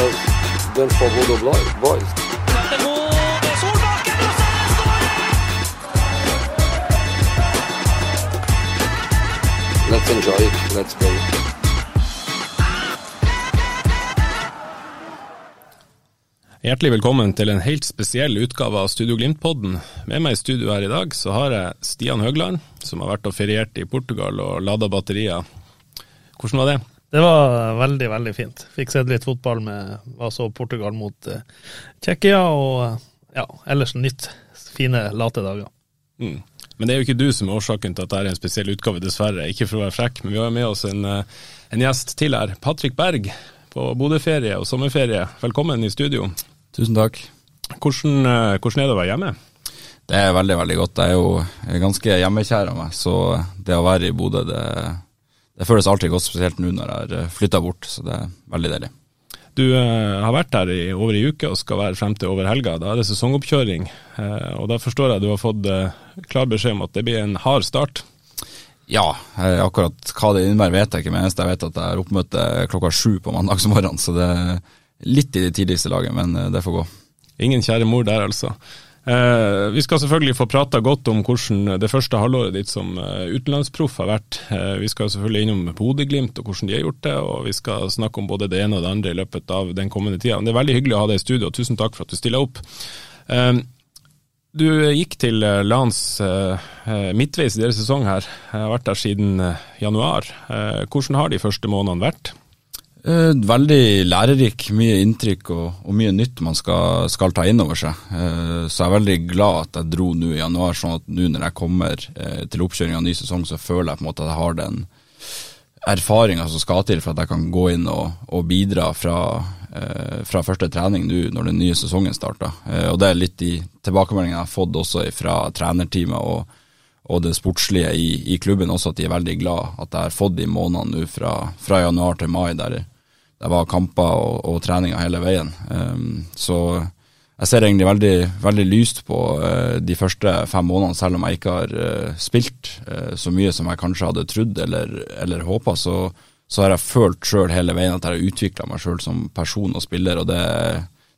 Difficult får than for Bodo boys. Let's enjoy it. Let's go. Hjertelig velkommen til en helt spesiell utgave av Studio Glimt-podden. Med meg i studio her i dag så har jeg Stian Høgland, som har vært og feriert i Portugal og lada batterier. Hvordan var det? Det var veldig, veldig fint. Fikk sett litt fotball med altså Portugal mot uh, Tsjekkia, og eh, ja, ellers nytt. Fine, late dager. Mm. Men det er jo ikke du som er årsaken til at dette er en spesiell utgave, dessverre. Ikke for å være frekk, men vi har med oss en, eh, en gjest til her. Patrick Berg på Bodø-ferie og sommerferie. Velkommen i studio. Tusen takk. Hvordan, eh, hvordan er det å være hjemme? Det er veldig, veldig godt. Jeg er jo ganske hjemmekjær av meg, så det å være i Bodø, det, det føles alltid godt, spesielt nå når jeg har flytta bort, så det er veldig deilig. Du eh, har vært her i over ei uke og skal være frem til over helga. Da er det sesongoppkjøring, eh, og da forstår jeg du har fått eh, klar beskjed om at det blir en hard start. Ja, eh, akkurat hva det innebærer vet jeg ikke, men jeg vet at jeg har oppmøte klokka sju på mandagsmorgenen, så det er litt i det tidligste laget, men eh, det får gå. Ingen kjære mor der, altså. Eh, vi skal selvfølgelig få prata godt om hvordan det første halvåret ditt som eh, utenlandsproff har vært. Eh, vi skal selvfølgelig innom Bodø-Glimt og hvordan de har gjort det, og vi skal snakke om både det ene og det andre i løpet av den kommende tida. Det er veldig hyggelig å ha deg i studio, og tusen takk for at du stiller opp. Eh, du gikk til lands Lans eh, midtveis i deres sesong her. Jeg har vært der siden eh, januar. Eh, hvordan har de første månedene vært? Eh, veldig lærerik, mye inntrykk og, og mye nytt man skal, skal ta inn over seg. Eh, så jeg er veldig glad at jeg dro nå i januar, sånn at nå når jeg kommer eh, til oppkjøring av ny sesong, så føler jeg på en måte at jeg har den erfaringa som skal til for at jeg kan gå inn og, og bidra fra, fra første trening nå når den nye sesongen starter. Og det er litt de tilbakemeldingene jeg har fått også fra trenerteamet og, og det sportslige i, i, klubben også, at de er veldig glad at jeg har fått de månedene nå fra, fra, januar til mai, der det var kamper og, og treninger hele veien. Um, så jeg ser egentlig veldig, veldig lyst på uh, de første fem månedene, selv om jeg ikke har uh, spilt uh, så mye som jeg kanskje hadde trodd eller, eller håpa. Så, så, har jeg følt sjøl hele veien at jeg har utvikla meg sjøl som person og spiller. og det,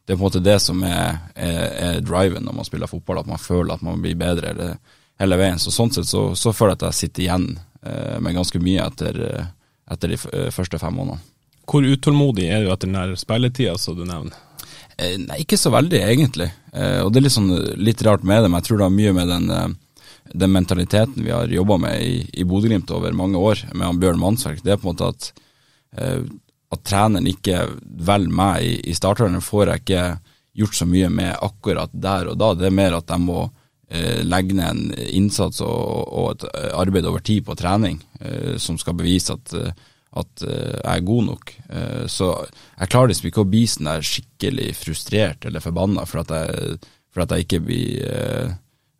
det, er på en måte det som er, er, er, driven når man spiller fotball, at man føler at man blir bedre hele, hele veien. Så Sånn sett så, så, føler jeg at jeg sitter igjen med ganske mye etter, etter de første fem månedene. Hvor utålmodig er du etter den spilletida som du nevner? Eh, nei, ikke så veldig, egentlig. Eh, og det er litt, sånn, litt rart med det, men jeg tror det har mye med den, eh, den mentaliteten vi har jobba med i, i Bodø-Glimt over mange år, med han Bjørn Mannsverk. Det er på en måte at, eh, at treneren ikke velger meg i, i starterne, får jeg ikke gjort så mye med akkurat der og da. Det er mer at jeg må eh, legge ned en innsats og, et arbeid over tid på trening eh, som skal bevise at at uh, jeg er god nok. Så jeg klarer liksom ikke å bli sånn der skikkelig frustrert eller forbanna for, for, at jeg ikke blir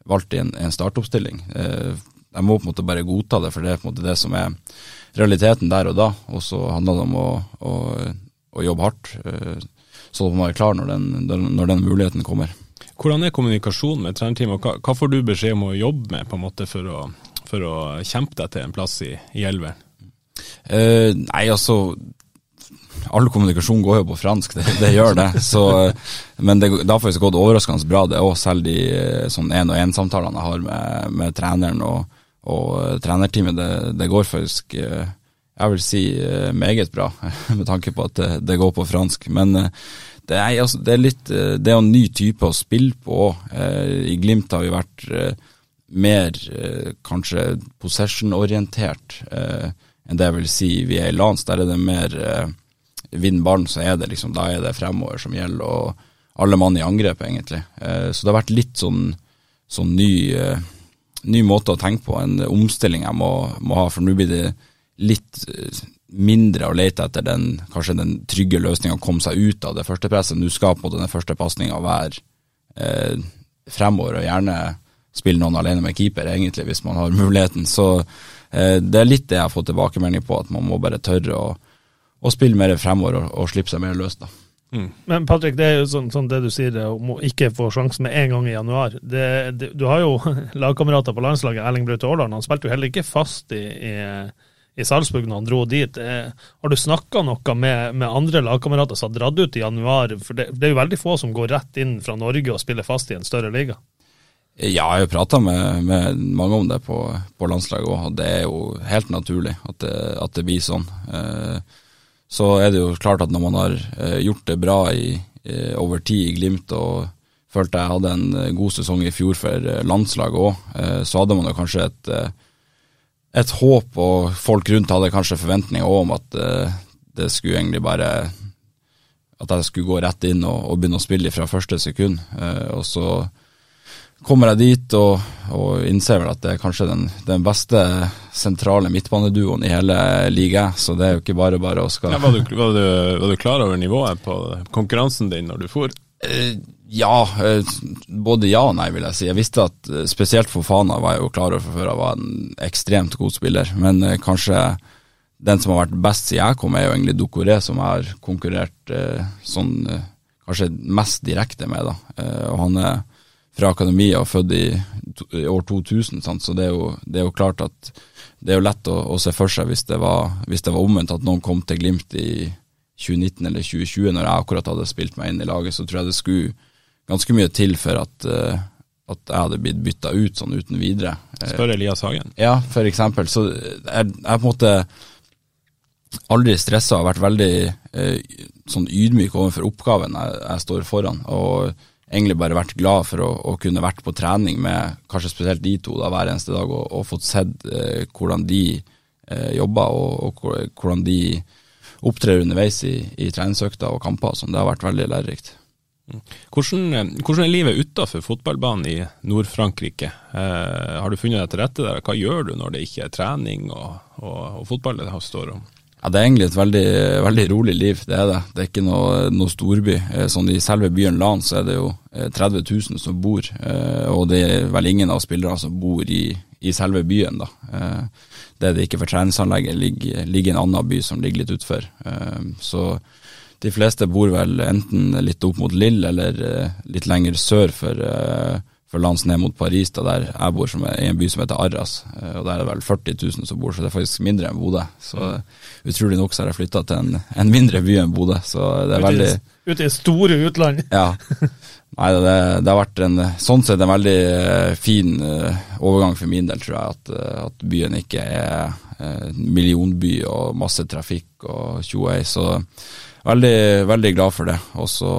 valgt i en, en startoppstilling. jeg må på en måte bare godta det, for det er på en måte det som er realiteten der og da. Og så handler det om å, å, å jobbe hardt, så man er klar når den, når den, muligheten kommer. Hvordan er kommunikasjonen med trenerteamet, og hva, får du beskjed om å jobbe med på en måte for å, for å kjempe deg til en plass i, i elveren? Uh, nei, altså All kommunikasjon går jo på fransk, det, det gjør det. Så, men det, det har faktisk gått overraskende bra, det òg. Selv de sånn én-og-én-samtalene jeg har med, med treneren og, og trenerteamet, det, det, går faktisk jeg vil si meget bra, med tanke på at det går på fransk. Men det er, altså, det er litt Det er en ny type å spille på. I Glimt har vi vært mer kanskje possession-orientert. Uh, enn det jeg vil si vi er i lands. Der er det mer eh, vinn ballen, så er det liksom, da er det fremover som gjelder, og alle mann i angrep, egentlig. Eh, så det har vært litt sånn, sånn ny, eh, ny måte å tenke på, en omstilling jeg må, må ha. For nå blir det litt eh, mindre å lete etter den kanskje den trygge løsninga å komme seg ut av det første presset. Nå skal på den første pasninga være eh, fremover, og gjerne spille noen alene med keeper, egentlig, hvis man har muligheten. Så eh, det er litt det jeg har fått tilbakemelding på, at man må bare tørre å, å spille mer fremover og, og slippe seg mer løs. da. Mm. Men Patrick, det er jo sånn, sånn det du sier om å ikke få sjansen med en gang i januar. Det, det, du har jo lagkamerater på landslaget, Erling Braute Aaland. Han spilte jo heller ikke fast i, i, i Salzburg når han dro dit. Eh, har du snakka noe med, med, andre lagkamerater som har dratt ut i januar? For det, det, er jo veldig få som går rett inn fra Norge og spiller fast i en større liga. Ja, jeg har prata med, med, mange om det på, på landslaget òg, og det er jo helt naturlig at det, at det blir sånn. Eh, så er det jo klart at når man har eh, gjort det bra i, over tid i Glimt og følte jeg hadde en eh, god sesong i fjor for eh, landslaget òg, så hadde man jo kanskje et, et håp, og folk rundt hadde kanskje forventninger om at det skulle egentlig bare At jeg skulle gå rett inn og, og begynne å spille fra første sekund. Og så kommer jeg dit og, og, innser vel at det er kanskje den, den beste sentrale midtbaneduoen i hele ligaen, så det er jo ikke bare bare å skal ja, var, du, var, du, var, du, klar over nivået på konkurransen din når du for? Eh, ja, eh, både ja og nei, vil jeg si. Jeg visste at eh, spesielt for Fana var jeg jo klar over før jeg var en ekstremt god spiller, men eh, kanskje den som har vært best siden jeg kom, er jo egentlig Dokoré, som jeg har konkurrert eh, sånn kanskje mest direkte med. da, og han er fra akademiet og født i, i år 2000, sant? så det er, jo, det er, jo, klart at det er jo lett å, å se for seg hvis det, var, hvis det var omvendt, at noen kom til Glimt i 2019 eller 2020, når jeg akkurat hadde spilt meg inn i laget, så tror jeg det skulle ganske mye til for at, uh, at jeg hadde blitt bytta ut sånn uten videre. Spør Elias Hagen. Ja, for eksempel. Så jeg, jeg på en måte aldri stressa og vært veldig uh, sånn ydmyk overfor oppgaven jeg, jeg står foran. og egentlig bare vært glad for å, å, kunne vært på trening med kanskje spesielt de to da, hver eneste dag, og, og fått sett eh, hvordan de eh, jobber, og, og, hvordan de opptrer underveis i, i treningsøkter og kamper. Sånn. Det har vært veldig lærerikt. Hvordan, eh, hvordan, er livet utafor fotballbanen i Nord-Frankrike? Eh, har du funnet deg til rette der? Hva gjør du når det ikke er trening og, og, og fotball det står om? Ja, Det er egentlig et veldig, veldig, rolig liv, det er det. Det er ikke noe, noe storby. Eh, sånn I selve byen Lan så er det jo 30 eh, 000 som bor, og det er vel ingen av spillerne som bor i, i selve byen. da. Det er det ikke, for treningsanlegget ligger, ligger i en annen by som ligger litt utfor. Så de fleste bor vel enten litt opp mot Lille eller litt lenger sør for for lands ned mot Paris, da der jeg bor, som er i en by som heter Arras. Eh, og Der er det vel 40 000 som bor, så det er faktisk mindre enn Bodø. Så utrolig nok så har jeg flytta til en, en, mindre by enn Bodø, så det er veldig Ute i store utland? ja. Nei, det, det, har vært en sånn sett en veldig fin overgang for min del, tror jeg. At, at byen ikke er millionby og masse trafikk og tjoei. Så veldig, veldig glad for det. Og så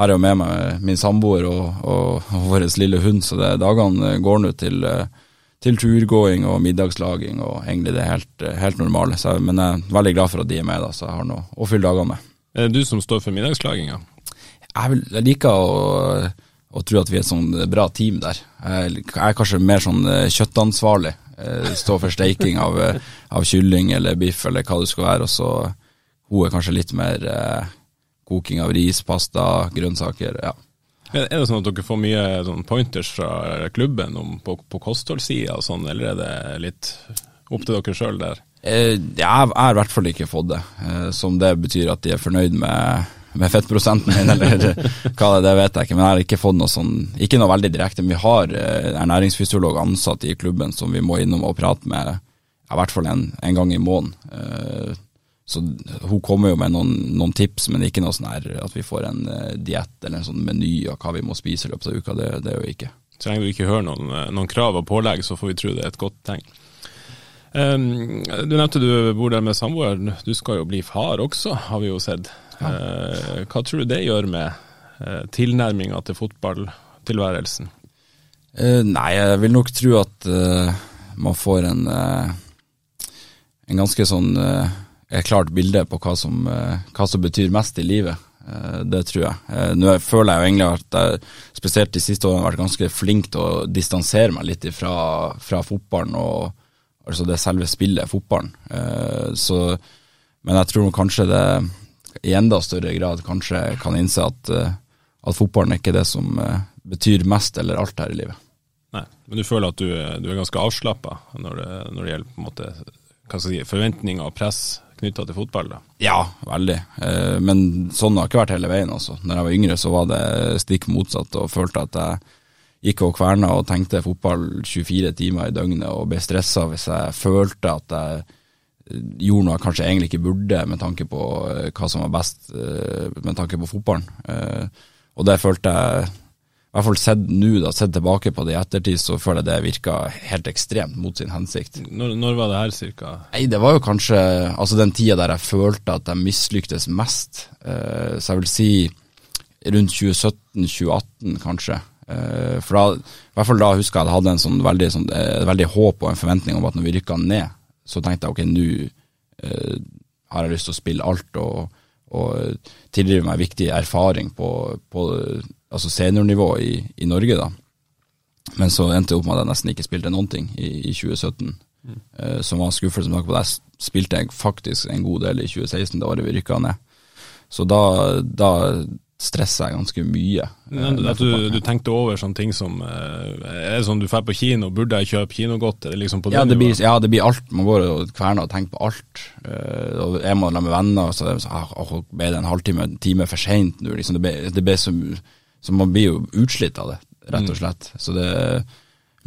har jeg jo med meg min samboer og, og, og vår lille hund, så det, dagene går nå til, til, turgåing og middagslaging og egentlig det helt, helt normale. Så, men jeg er veldig glad for at de er med, da, så jeg har noe å fylle dagene med. Er det du som står for middagslaginga? Jeg, jeg, liker å, å, tro at vi er et sånn bra team der. Jeg, er kanskje mer sånn eh, kjøttansvarlig. Eh, Stå for steiking av, av, kylling eller biff eller hva det skal være, og så hun er kanskje litt mer eh, koking av ris, pasta, grønnsaker. ja. Er det sånn at dere får mye sånn pointers fra klubben om, på, på kostholdssida og sånn, eller er det litt opp til dere sjøl der? Eh, jeg har i hvert fall ikke fått det. Eh, som det betyr at de er fornøyd med, med fettprosenten min, eller hva det det vet jeg ikke. Men jeg har ikke fått noe sånn, ikke noe veldig direkte. Men vi har eh, ernæringsfysiolog ansatt i klubben som vi må innom og prate med i hvert fall en, en gang i måneden. Så hun kommer jo med noen, noen, tips, men ikke noe sånn her at vi får en uh, diett eller en sånn meny av hva vi må spise i løpet av uka. Det, det er jo ikke. Så lenge du ikke hører noen, eh, noen, krav og pålegg, så får vi tro det er et godt tegn. Um, du nevnte du bor der med samboeren. Du skal jo bli far også, har vi jo sett. Ja. Uh, hva tror du det gjør med uh, tilnærminga til fotballtilværelsen? Uh, nei, jeg vil nok tro at man får en, en ganske sånn klart bilde på hva som, eh, hva som betyr mest i livet. Eh, det tror jeg. Eh, nå føler jeg jo egentlig at jeg spesielt de siste årene har vært ganske flink til å distansere meg litt fra, fra fotballen og altså det selve spillet, fotballen. Så, men jeg tror kanskje det i enda større grad kanskje kan innse at, at fotballen er ikke det som betyr mest eller alt her i livet. Nei, Men du føler at du, du er ganske avslappa når, når, det gjelder på en måte, si, forventninger og press knytta til fotball? da? Ja, veldig. Eh, men sånn har det ikke vært hele veien. altså. Når jeg var yngre så var det stikk motsatt, og følte at jeg gikk og kverna og tenkte fotball 24 timer i døgnet og ble stressa hvis jeg følte at jeg gjorde noe jeg kanskje egentlig ikke burde med tanke på eh, hva som var best eh, med tanke på fotballen. Og det følte jeg i hvert fall sett nå, da, sett tilbake på det i ettertid, så føler jeg det virka helt ekstremt mot sin hensikt. Når, når var det her cirka? Nei, Det var jo kanskje altså den tida der jeg følte at jeg mislyktes mest. Uh, så jeg vil si rundt 2017-2018, kanskje. Uh, for da, i hvert fall da husker jeg at jeg hadde en sånn veldig, sånn, uh, veldig håp og en forventning om at når vi rykka ned, så tenkte jeg ok, nå har jeg lyst til å spille alt og, og tilrive meg viktig erfaring på, på altså seniornivå i, i, Norge, da. Men så endte det opp med at jeg nesten ikke spilte noen ting i, i 2017. Mm. Uh, som var skuffelse med tanke på at jeg spilte faktisk en god del i 2016, det året vi rykka ned. Så da, da stressa jeg ganske mye. Men, at du, du, tenkte over sånne ting som uh, Er det sånn du drar på kino, burde jeg kjøpe kinogodt? Liksom ja, det blir, ja, det blir alt. Man går og kverner og tenker på alt. Og Er man med venner, så, så ah, ble det en halvtime, en time for seint nå. Liksom, det ble, det ble så så man blir jo utslitt av det, rett og mm. slett. Så det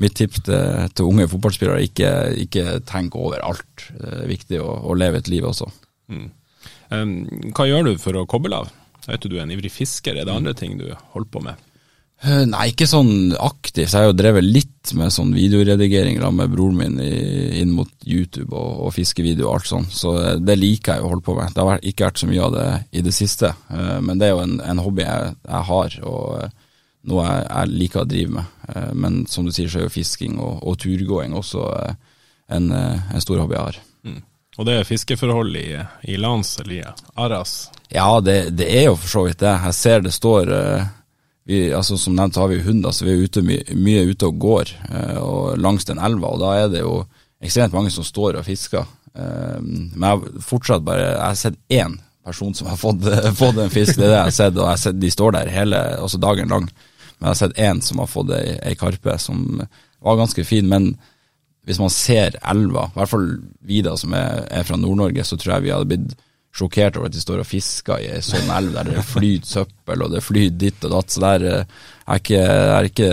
mitt tips til, til unge fotballspillere, ikke, ikke tenk over alt. Det er viktig å, å leve et liv også. Mm. Um, hva gjør du for å koble av? Vet du du er en ivrig fisker, er det andre ting du holder på med? Eh, nei, ikke sånn aktivt. Jeg har jo drevet litt med sånn videoredigering med broren min i, inn mot YouTube og, og fiskevideo og alt sånt, så eh, det liker jeg å holde på med. Det har ikke vært så mye av det i det siste, eh, men det er jo en, en hobby jeg, jeg, har, og noe jeg, jeg, liker å drive med. Men som du sier, så er jo fisking og, og turgåing også en, en, stor hobby jeg har. Mm. Og det er fiskeforhold i, i lands eller i Aras? Ja, det, det, er jo for så vidt det. Jeg ser det står vi, altså Som nevnt har vi hunder, så vi er ute, my, mye ute og går eh, og langs den elva. og Da er det jo ekstremt mange som står og fisker. Eh, men jeg har fortsatt bare Jeg har sett én person som har fått, fått en fisk, det er det jeg har sett. Og jeg har sett, de står der hele, altså dagen lang. Men jeg har sett én som har fått ei, ei karpe som var ganske fin. Men hvis man ser elva, i hvert fall vi da som er, er fra Nord-Norge, så tror jeg vi hadde blitt sjokkert over at de står og fisker i ei sånn elv der det flyter søppel, og det flyter ditt og datt. Så der eh, er ikke, er ikke,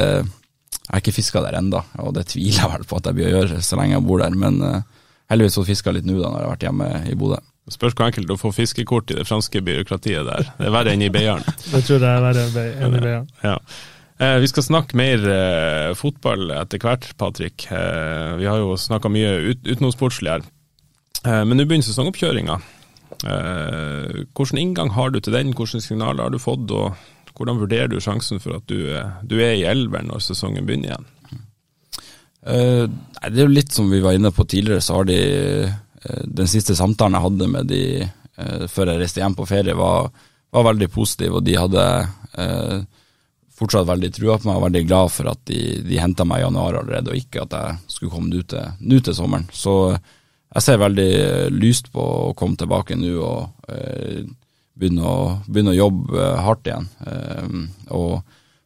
er ikke fiska der enda, og det tviler jeg vel på at jeg blir å gjøre så lenge jeg bor der. Men uh, heldigvis jeg fiska litt nå da når jeg har vært hjemme i Bodø. Spørs hvor enkelt å få fiskekort i det franske byråkratiet der. Det er verre enn i Beiarn. det tror jeg er verre enn i Beiarn. Ja. Eh, vi skal snakke mer eh, fotball etter hvert, Patrick. Eh, vi har jo snakka mye ut, utenomsportslig her. Eh, men nå begynner sesongoppkjøringa. Eh, hvilken inngang har du til den, hvilke signaler har du fått, og hvordan vurderer du sjansen for at du, du er i elveren når sesongen begynner igjen? Uh, det er jo litt som vi var inne på tidligere, så har de uh, Den siste samtalen jeg hadde med de uh, før jeg reiste hjem på ferie, var, var veldig positiv, og de hadde fortsatt veldig trua på meg og veldig glad for at de, de henta meg i januar allerede, og ikke at jeg skulle komme nå til, til sommeren. Så jeg ser veldig lyst på å komme tilbake nå og eh, begynne, å, begynne, å, jobbe hardt igjen. Eh, og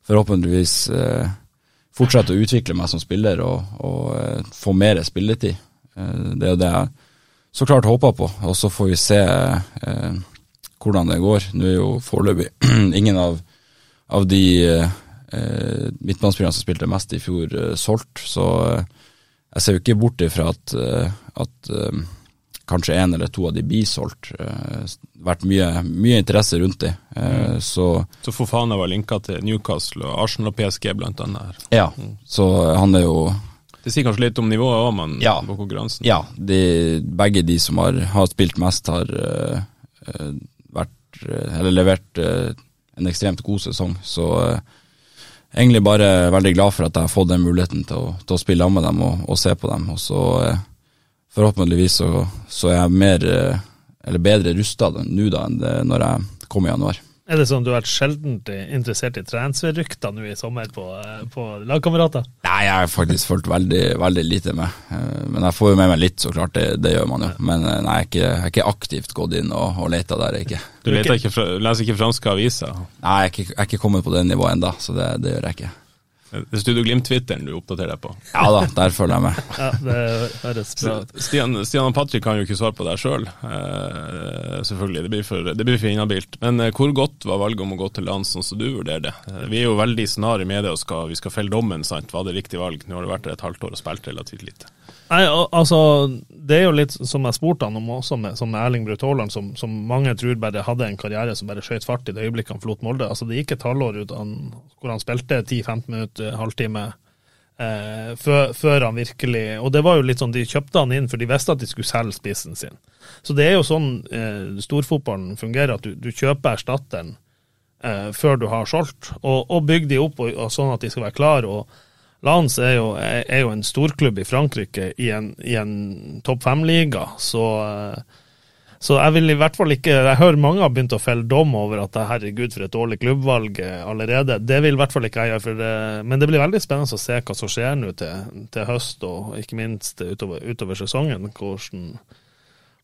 forhåpentligvis eh, fortsette å utvikle meg som spiller og, og eh, få mer spilletid. Eh, det er jo det jeg så klart håper på, og så får vi se eh, hvordan det går. Nå er jo foreløpig ingen av, av de eh, midtbanespillerne som spilte mest i fjor, solgt, så jeg ser jo ikke bort ifra at, eh, at um, kanskje en eller to av de blir solgt. Uh, vært mye, mye, interesse rundt de. Uh, mm. Så, så Fofana var linka til Newcastle og Arsenal og PSG blant annet. Ja, mm. så han er jo Det sier kanskje litt om nivået òg, men ja, på konkurransen? Ja, de, begge de som har, har spilt mest, har uh, vært, eller levert en ekstremt god sesong. Så egentlig bare veldig glad for at jeg har fått den muligheten til å, til å spille med dem og, og, se på dem. Og så eh, forhåpentligvis så, så, er jeg mer, eh, eller bedre rusta nå da enn det når jeg kom i januar. Er det sånn du har vært sjeldent interessert i transferrykter nå i sommer på, eh, på lagkamerater? Nei, jeg har faktisk fulgt veldig, veldig lite med. Eh, men jeg får jo med meg litt, så klart. Det, det gjør man jo. Men eh, nei, jeg er ikke, jeg er ikke aktivt gått inn og, og leta der, ikke. Du ikke, leser ikke franske aviser? Nei, jeg er ikke, jeg er ikke kommet på det nivået ennå, så det, det gjør jeg ikke. Det er Studio Glimt-twitteren du oppdaterer deg på? Ja da, der følger jeg med. Ja, det høres bra ut. Stian, Stian og Patrick kan jo ikke svare på det sjøl, selv. selvfølgelig. Det blir for, det blir for inhabilt. Men eh, hvor godt var valget om å gå til land, sånn som du vurderer det? Eh, vi er jo veldig snar i media og skal, vi skal felle dommen, sant. Var det riktig valg? Nå har du vært der et halvt år og spilt relativt lite. Nei, altså, det er jo litt som jeg spurte han om også, med, som med Erling Braut Haaland, som, som mange tror bare hadde en karriere som bare skjøt fart i det øyeblikket han forlot Molde. Altså, det gikk et halvår ut han, hvor han spilte 10-15 minutter, halvtime, eh, før, før han virkelig Og det var jo litt sånn, de kjøpte han inn, for de visste at de skulle selge spissen sin. Så det er jo sånn eh, storfotballen fungerer, at du, du kjøper erstatteren eh, før du har solgt, og, og bygger de opp og, og sånn at de skal være klare. og Lans er jo, er jo en storklubb i Frankrike i en, en topp fem-liga, så, så jeg vil i hvert fall ikke Jeg hører mange har begynt å felle dom over at herregud, for et dårlig klubbvalg eh, allerede. Det vil i hvert fall ikke jeg gjøre, for det, men det blir veldig spennende å se hva som skjer nå til, til høst, og ikke minst utover, utover sesongen. hvordan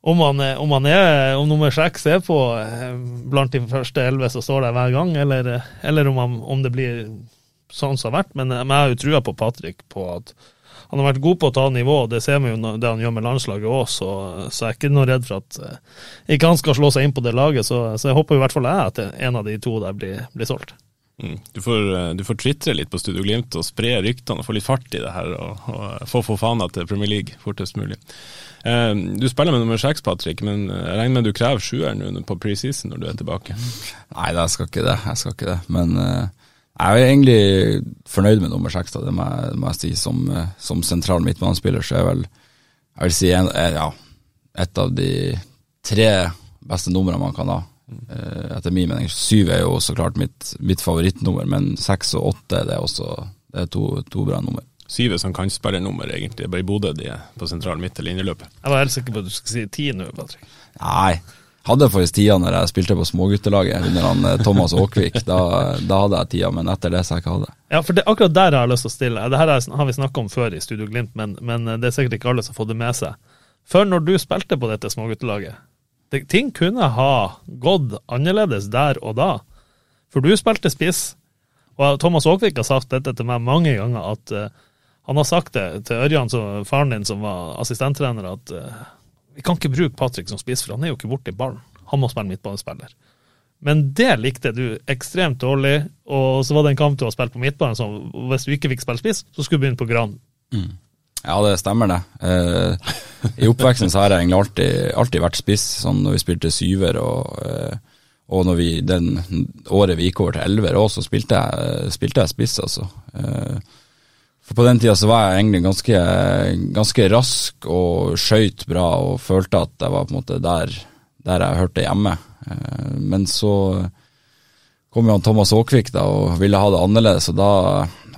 om han, er, om han er, om nummer seks er på eh, blant de første elleve som står der hver gang, eller, eller om, han, om det blir sånn som har vært. Men, men jeg har jo trua på Patrick på at han har vært god på å ta nivå, og det ser vi jo det han gjør med landslaget òg, så, så jeg er ikke noe redd for at eh, ikke han skal slå seg inn på det laget. Så, så jeg håper i hvert fall jeg at en av de to der blir, blir solgt. Mm. Du får, eh, du får tvitre litt på Studio Glimt og spre ryktene og få litt fart i det her, og, og få Fofana til Premier League fortest mulig. Eh, du spiller med nummer seks, Patrick, men jeg regner med du krever sjueren på preseason når du er tilbake. Nei, jeg skal ikke det. Jeg skal ikke det. Men eh, jeg er egentlig fornøyd med nummer seks, det må jeg, må jeg si. Som, som sentral midtbanespiller så er jeg vel jeg vil si en, eh, ja, et av de tre beste numrene man kan ha. Eh, Etter min mening. Syv er jo så klart mitt, mitt favorittnummer, men seks og åtte det er også det er to, to bra nummer. Syv er sånn kantspillernummer, egentlig. Bare i Bodø de er på sentral midt eller innerløpet. Jeg var helt sikker på at du skulle si ti nå, Patrick. Nei. Hadde faktisk tida når jeg spilte på småguttelaget under han eh, Thomas Aakvik. Da, da hadde jeg tida, men etter det så jeg ikke hatt det. Ja, for det, akkurat der har jeg lyst til å stille. Det her er- har vi snakka om før i Studio Glimt, men, men det er sikkert ikke alle som har fått det med seg. Før når du spilte på dette småguttelaget, det, ting kunne ha gått annerledes der og da. For du spilte spiss, og Thomas Aakvik har sagt dette til meg mange ganger, at uh, han har sagt det til Ørjan, så, faren din som var assistenttrener, at eh, vi kan ikke bruke Patrick som spiss, for han er jo ikke borti ballen. Han må spille midtbanespiller. Men det likte du ekstremt dårlig, og så var det en kamp du har spilt på midtbanen, som hvis du ikke fikk spille spiss, så skulle du begynne på Gran. Ja, det stemmer det. Eh, I oppveksten så har jeg egentlig alltid, alltid vært spiss, sånn når vi spilte syver og, eh, og når vi, den året vi gikk over til elver òg, så spilte jeg, spilte jeg spiss, altså. Eh, for på den tida så var jeg egentlig ganske, ganske rask og skøyt bra og følte at jeg var på en måte der, der jeg hørte hjemme. Eh, men så kom jo han Thomas Aakvik da og ville ha det annerledes, og da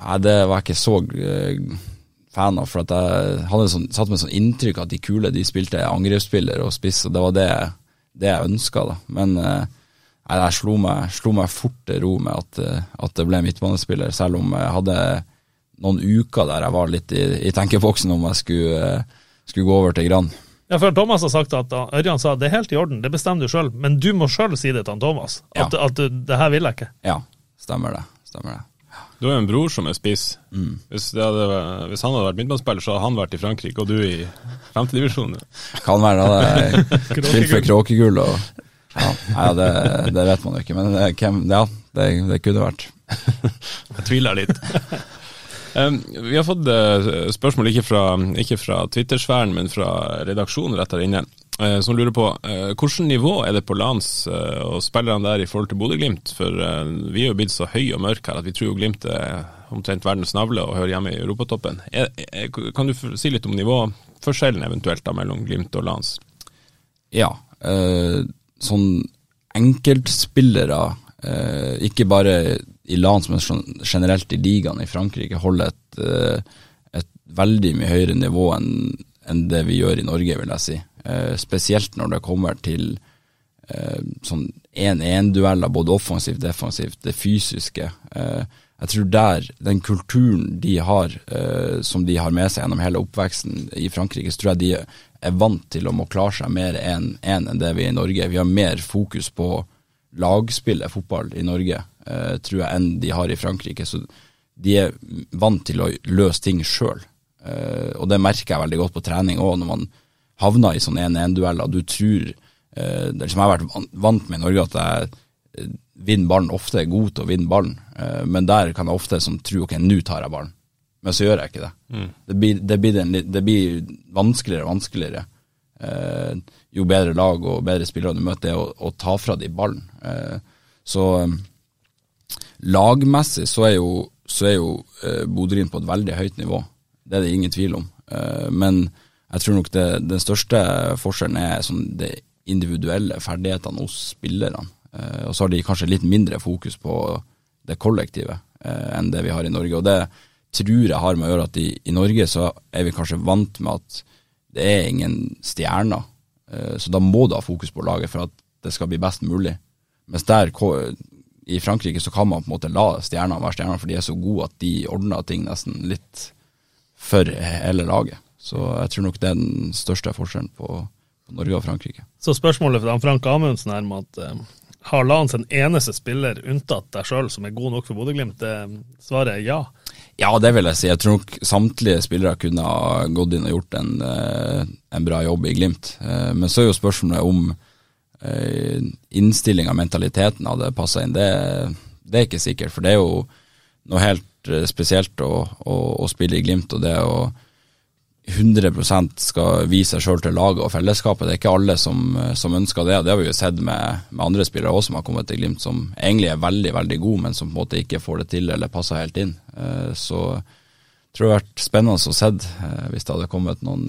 Nei, det var jeg ikke så eh, fan av, for jeg hadde sånn, satt meg sånn inntrykk at de kule de spilte angrepsspiller og spiss, og det var det, det jeg ønska. da. Men eh, nei, jeg slo meg, slo meg fort til ro med at, at det ble midtbanespiller, selv om jeg hadde noen uker der jeg var litt i, i tenkeboksen om jeg skulle, eh, skulle gå over til Gran. Ja, for Thomas har sagt at uh, Ørjan sa det er helt i orden, det bestemmer du sjøl, men du må sjøl si det til han Thomas. At, Ja. at du- det her vil jeg ikke. Ja, stemmer det. Stemmer det. Du har jo en bror som er spiss. Hvis, det hadde, hvis han hadde vært midtbanespiller, så hadde han vært i Frankrike, og du i femtedivisjon. Kan være det. spilt for kråkegull og ja, nei, det, det vet man jo ikke, men det, hvem, ja, det, det kunne vært. Jeg tviler litt. Vi har fått eh, spørsmål ikke fra, fra Twitter-sfæren, men fra redaksjonen rett der inne, eh, som lurer på uh, hvilket nivå er det på Lans eh, og spillerne der i forhold til Bodø-Glimt? For eh, vi er jo blitt så høye og mørke her at vi tror jo Glimt er omtrent verdens navle og hører hjemme i europatoppen. Kan du si litt om nivåforskjellen eventuelt da mellom Glimt og Lans? Ja, eh, sånn enkeltspillere, eh, ikke bare i land som er generelt i ligaen i Frankrike, holder et, eh, et veldig mye høyere nivå enn enn det vi gjør i Norge, vil jeg si. Eh, spesielt når det kommer til eh, sånn én-én-dueller, både offensivt, og defensivt, det fysiske. Eh, jeg tror der, den kulturen de har, som de har med seg gjennom hele oppveksten i Frankrike, så tror jeg de er vant til å må klare seg mer enn en enn det vi er i Norge. Vi har mer fokus på lagspillet fotball i Norge, eh, tror jeg, enn de har i Frankrike. Så de er vant til å løse ting sjøl. Eh, og det merker jeg veldig godt på trening òg, når man havner i sånne 1-1-dueller. Du tror eh, Det som jeg har vært vant med i Norge, at jeg eh, vinner ballen ofte, er god til å vinne ballen. Eh, men der kan jeg ofte som tro ok, nå tar jeg ballen. Men så gjør jeg ikke det. Mm. Det, blir, det, blir den, det, blir, vanskeligere og vanskeligere. Eh, jo bedre lag og bedre spillere du møter, å, å ta fra de ballen. Eh, så lagmessig så er jo, så jo eh, Bodø-Glimt på et veldig høyt nivå. Det er det ingen tvil om. Eh, men jeg tror nok det, den største forskjellen er sånn de individuelle ferdighetene hos spillerne. Eh, og så har de kanskje litt mindre fokus på det kollektive eh, enn det vi har i Norge. Og det tror jeg har med å gjøre at i, i Norge så er vi kanskje vant med at det er ingen stjerner. Så da må du ha fokus på laget for at det skal bli best mulig. Mens der i Frankrike så kan man på en måte la stjernene være stjerner, for de er så gode at de ordner ting nesten litt for hele laget. Så jeg tror nok det er den største forskjellen på, på Norge og Frankrike. Så spørsmålet fra Frank Amundsen er med at eh, har Lans en eneste spiller unntatt deg sjøl som er god nok for Bodø-Glimt? Svaret er ja. Ja, det vil jeg si. Jeg tror nok samtlige spillere kunne ha gått inn og gjort en, eh, en bra jobb i Glimt. Eh, men så er jo spørsmålet om innstillinga, mentaliteten, hadde passa inn. Det, det er ikke sikkert, for det er jo noe helt Eh, spesielt å, å, å, spille i Glimt, og det å 100% skal vise seg sjøl til laget og fellesskapet. Det er ikke alle som, eh, som ønsker det. Det har vi jo sett med, med andre spillere også som har kommet til Glimt, som egentlig er veldig veldig gode, men som på en måte ikke får det til eller passer helt inn. Eh, så jeg tror det hadde vært spennende å se hvis det hadde kommet noen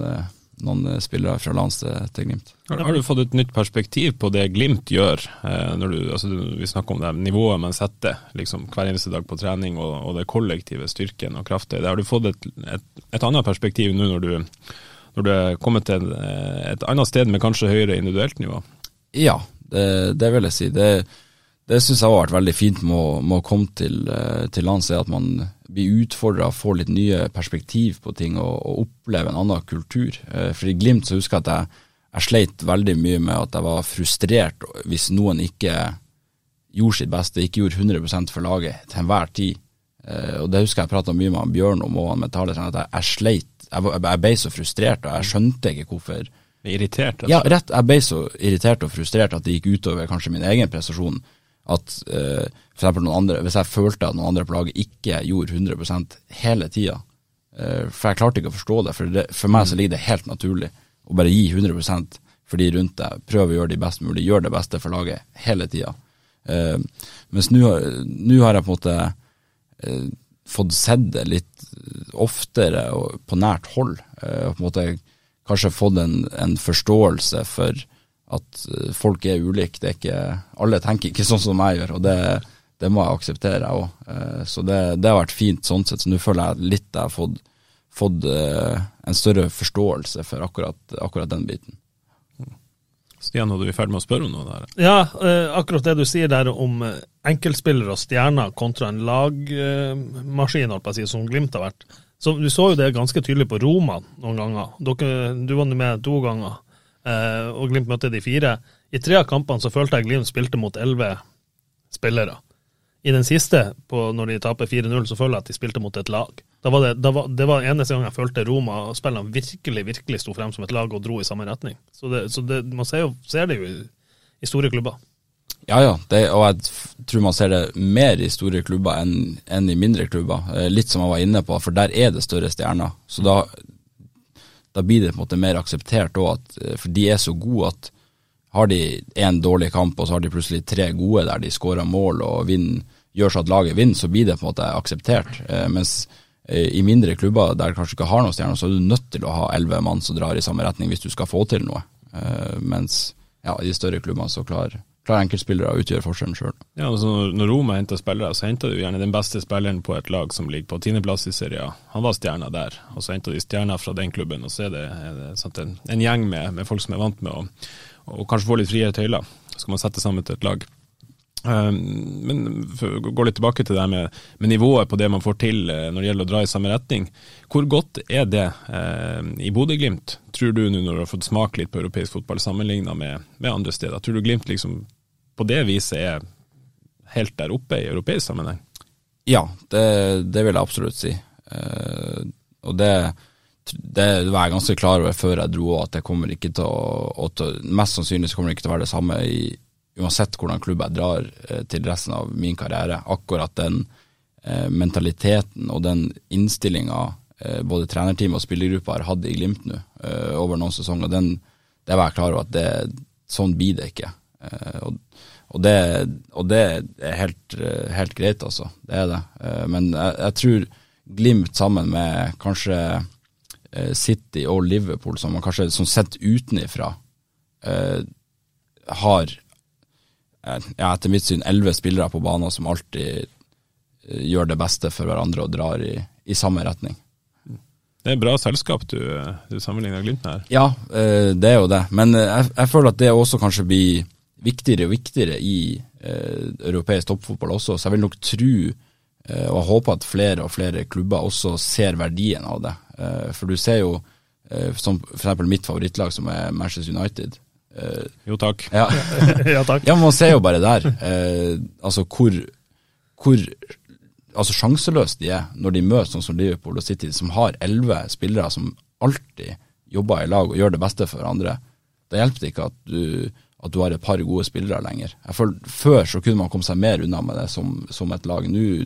noen eh, spillere fra lands til, Glimt. Har, har, du fått et nytt perspektiv på det Glimt gjør? Eh, du, altså, vi snakker om det nivået man setter liksom, hver eneste dag på trening, og, og det kollektive styrken og kraften. Har du fått et, et, et, annet perspektiv nå når du, når du er kommet til et, et annet sted med kanskje høyere individuelt nivå? Ja, det, det vil jeg si. Det, det syns jeg har vært veldig fint med, med å komme til, eh, til lands, er at man blir utfordra, få litt nye perspektiv på ting og, og oppleve en annen kultur. Eh, for i Glimt så husker jeg at jeg, jeg sleit veldig mye med at jeg var frustrert hvis noen ikke gjorde sitt beste, ikke gjorde 100 for laget til enhver tid. Eh, og det husker jeg prata mye med Bjørn om, og han metaller, at jeg, jeg sleit. Jeg, jeg, ble så frustrert, og jeg skjønte ikke hvorfor. Irritert? Ja, rett. Jeg ble så irritert og frustrert at det gikk utover kanskje min egen prestasjon at uh, for noen andre, hvis jeg følte at noen andre på laget ikke gjorde 100 hele tida, uh, for jeg klarte ikke å forstå det, for, det, for meg så ligger det helt naturlig å bare gi 100 for de rundt deg, prøve å gjøre de best mulig, gjøre det beste for laget hele tida. Uh, mens nå har jeg på en måte uh, fått sett det litt oftere og på nært hold, og på en måte kanskje fått en, en forståelse for at eh, folk er ulike. Det er ikke, alle tenker ikke sånn som jeg gjør, og det, det må jeg akseptere, jeg òg. Eh, så det, det, har vært fint sånn sett. Så nå føler jeg litt jeg har fått, fått eh, en større forståelse for akkurat, akkurat den biten. Stian, er du i ferd med å spørre om noe der? Ja, akkurat det du sier der om enkeltspillere og stjerner kontra en lagmaskin, holdt på å si, som Glimt har vært. Så Du så jo det ganske tydelig på Roma noen ganger. Dere, du var med to ganger. Eh, og Glimt møtte de fire. I tre av kampene så følte jeg Glimt spilte mot elleve spillere. I den siste, på, når de taper 4-0, så føler jeg at de spilte mot et lag. Da var det, da var, det var eneste gang jeg følte Roma Spillene virkelig virkelig sto frem som et lag og dro i samme retning. Så, det, så det, man ser, jo, ser, det jo i, i store klubber. Ja, ja, det, og jeg tror man ser det mer i store klubber enn, enn i mindre klubber. Eh, litt som jeg var inne på, for der er det større stjerner. Så da da blir det på en måte mer akseptert òg, eh, for de er så gode at har de én dårlig kamp, og så har de plutselig tre gode der de skårer mål og vinner, gjør så at laget vinner, så blir det på en måte akseptert. Eh, mens eh, i mindre klubber der du kanskje ikke har noen stjerner, så er du nødt til å ha elleve mann som drar i samme retning hvis du skal få til noe. Mens ja, i de større klubbene så klarer klarer enkeltspillere å utgjøre forskjellen sjøl. Ja, altså når Roma henter spillere, så henter du gjerne den beste spilleren på et lag som ligger på tiendeplass i Serie. Han var stjerna der, og så henter de stjerner fra den klubben. Og så er det, sånn en, en, gjeng med, med, folk som er vant med å, og kanskje få litt friere tøyler. Så skal man sette sammen til et lag. Um, men gå litt tilbake til det med, med, nivået på det man får til uh, når det gjelder å dra i samme retning. Hvor godt er det eh, i Bodø-Glimt, tror du nå når du har fått smake litt på europeisk fotball sammenligna med, med, andre steder? Tror du Glimt liksom på det viset er helt der oppe i europeisk sammenheng? Ja, det, det vil jeg absolutt si. Uh, og det, det, var jeg ganske klar over før jeg dro at det kommer ikke til å, å Mest sannsynlig så kommer det ikke til å være det samme i uansett hvordan klubb jeg drar eh, til resten av min karriere, akkurat den eh, mentaliteten og den innstillinga eh, både trenerteamet og spillergruppa har hatt i Glimt nå eh, over noen sesonger, den, det var jeg klar over at det, sånn blir det ikke. Eh, og, og, det, og, det, er helt, eh, helt, greit, altså. Det er det. men jeg, jeg, tror Glimt sammen med kanskje City og Liverpool, som man kanskje sånn sett utenifra har ja, etter mitt syn elleve spillere på banen som alltid eh, gjør det beste for hverandre og drar i, i samme retning. Det er bra selskap du, du sammenligner Glimt med her. Ja, eh, det er jo det. Men eh, jeg, jeg, føler at det også kanskje blir viktigere og viktigere i eh, europeisk toppfotball også, så jeg vil nok tro eh, og håpe at flere og flere klubber også ser verdien av det. Eh, for du ser jo, som f.eks. mitt favorittlag som er Manchester United, Uh, jo takk. Ja. ja, takk. Ja, Man ser jo bare der uh, altså hvor, hvor altså sjanseløse de er når de møter sånn som Liverpool og City, som har elleve spillere som alltid jobber i lag og gjør det beste for hverandre. Da hjelper det ikke at du, at du har et par gode spillere lenger. Føler, Før så kunne man komme seg mer unna med det som, som et lag. Nå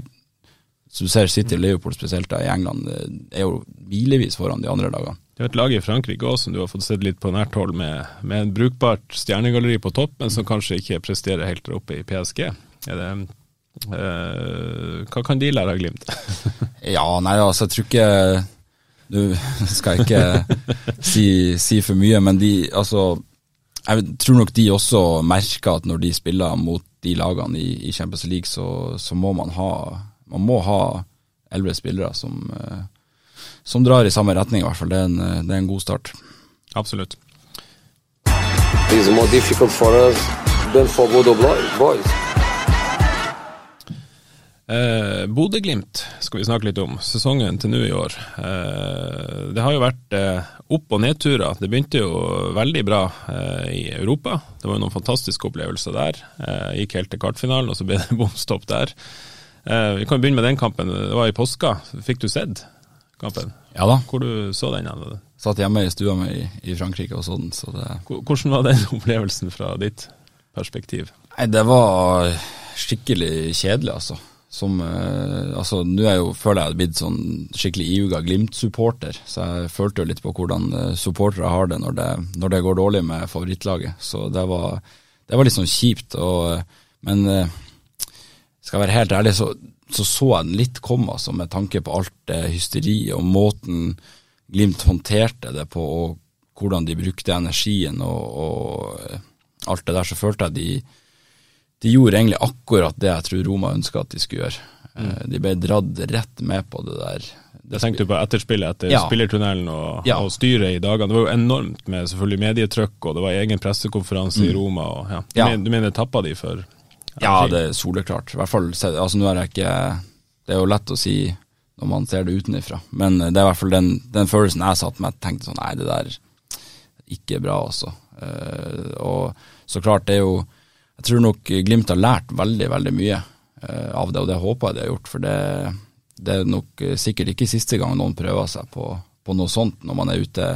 så du ser City og Liverpool spesielt da i England, er jo milevis foran de andre lagene. Det er et lag i Frankrike også som du har fått sett litt på nært hold, med, med en brukbart stjernegalleri på topp, men som kanskje ikke presterer helt der oppe i PSG. Er det, øh, hva kan de lære av Glimt? ja, nei, altså, jeg tror ikke Nå skal jeg ikke si, si, for mye, men de altså Jeg tror nok de også merker at når de spiller mot de lagene i, i Champions League, så, så, må man ha Man må ha elleve spillere som uh, som drar i samme retning, i hvert fall. Det er en, det er en god start. Absolutt. It's more difficult for us than for Bodo boys. Eh, Bodø-Glimt skal vi snakke litt om. Sesongen til nå i år. Eh, det har jo vært eh, opp- og nedturer. Det begynte jo veldig bra eh, i Europa. Det var jo noen fantastiske opplevelser der. Eh, gikk helt til kvartfinalen, og så ble det bom stopp der. Eh, vi kan begynne med den kampen. Det var i påska. Fikk du sett? kampen? Ja da. Hvor du så den? Eller? Satt hjemme i stua mi i, i, Frankrike og sånn. Så det... Hvordan var den opplevelsen fra ditt perspektiv? Nei, Det var skikkelig kjedelig, altså. Som, eh, altså, Nå er jeg jo, føler jeg har blitt sånn skikkelig iuga Glimt-supporter, så jeg følte jo litt på hvordan eh, supportere har det når, det når det går dårlig med favorittlaget. Så det var, det var litt sånn kjipt. Og, eh, men skal jeg være helt ærlig, så så så jeg den litt komme, altså, med tanke på alt det hysteriet og måten Glimt håndterte det på, og hvordan de brukte energien og, og alt det der, så følte jeg de, de gjorde egentlig akkurat det jeg tror Roma ønska at de skulle gjøre. Mm. Eh, de ble dratt rett med på det der. Det tenkte du på etterspillet etter ja. spillertunnelen og, ja. og styret i dagene. Det var jo enormt med selvfølgelig medietrykk, og det var egen pressekonferanse mm. i Roma. Og, ja. Du. Mener, du mener tappa de for ja, det er soleklart. I hvert fall, altså nå er jeg ikke Det er jo lett å si når man ser det utenfra, men det er i hvert fall den, den følelsen jeg satt med. Jeg tenkte sånn Nei, det der ikke bra, altså. Uh, og så klart, det er jo Jeg tror nok Glimt har lært veldig, veldig mye uh, av det, og det håper jeg de har gjort. For det, det er nok sikkert ikke siste gang noen prøver seg på, på, noe sånt når man er ute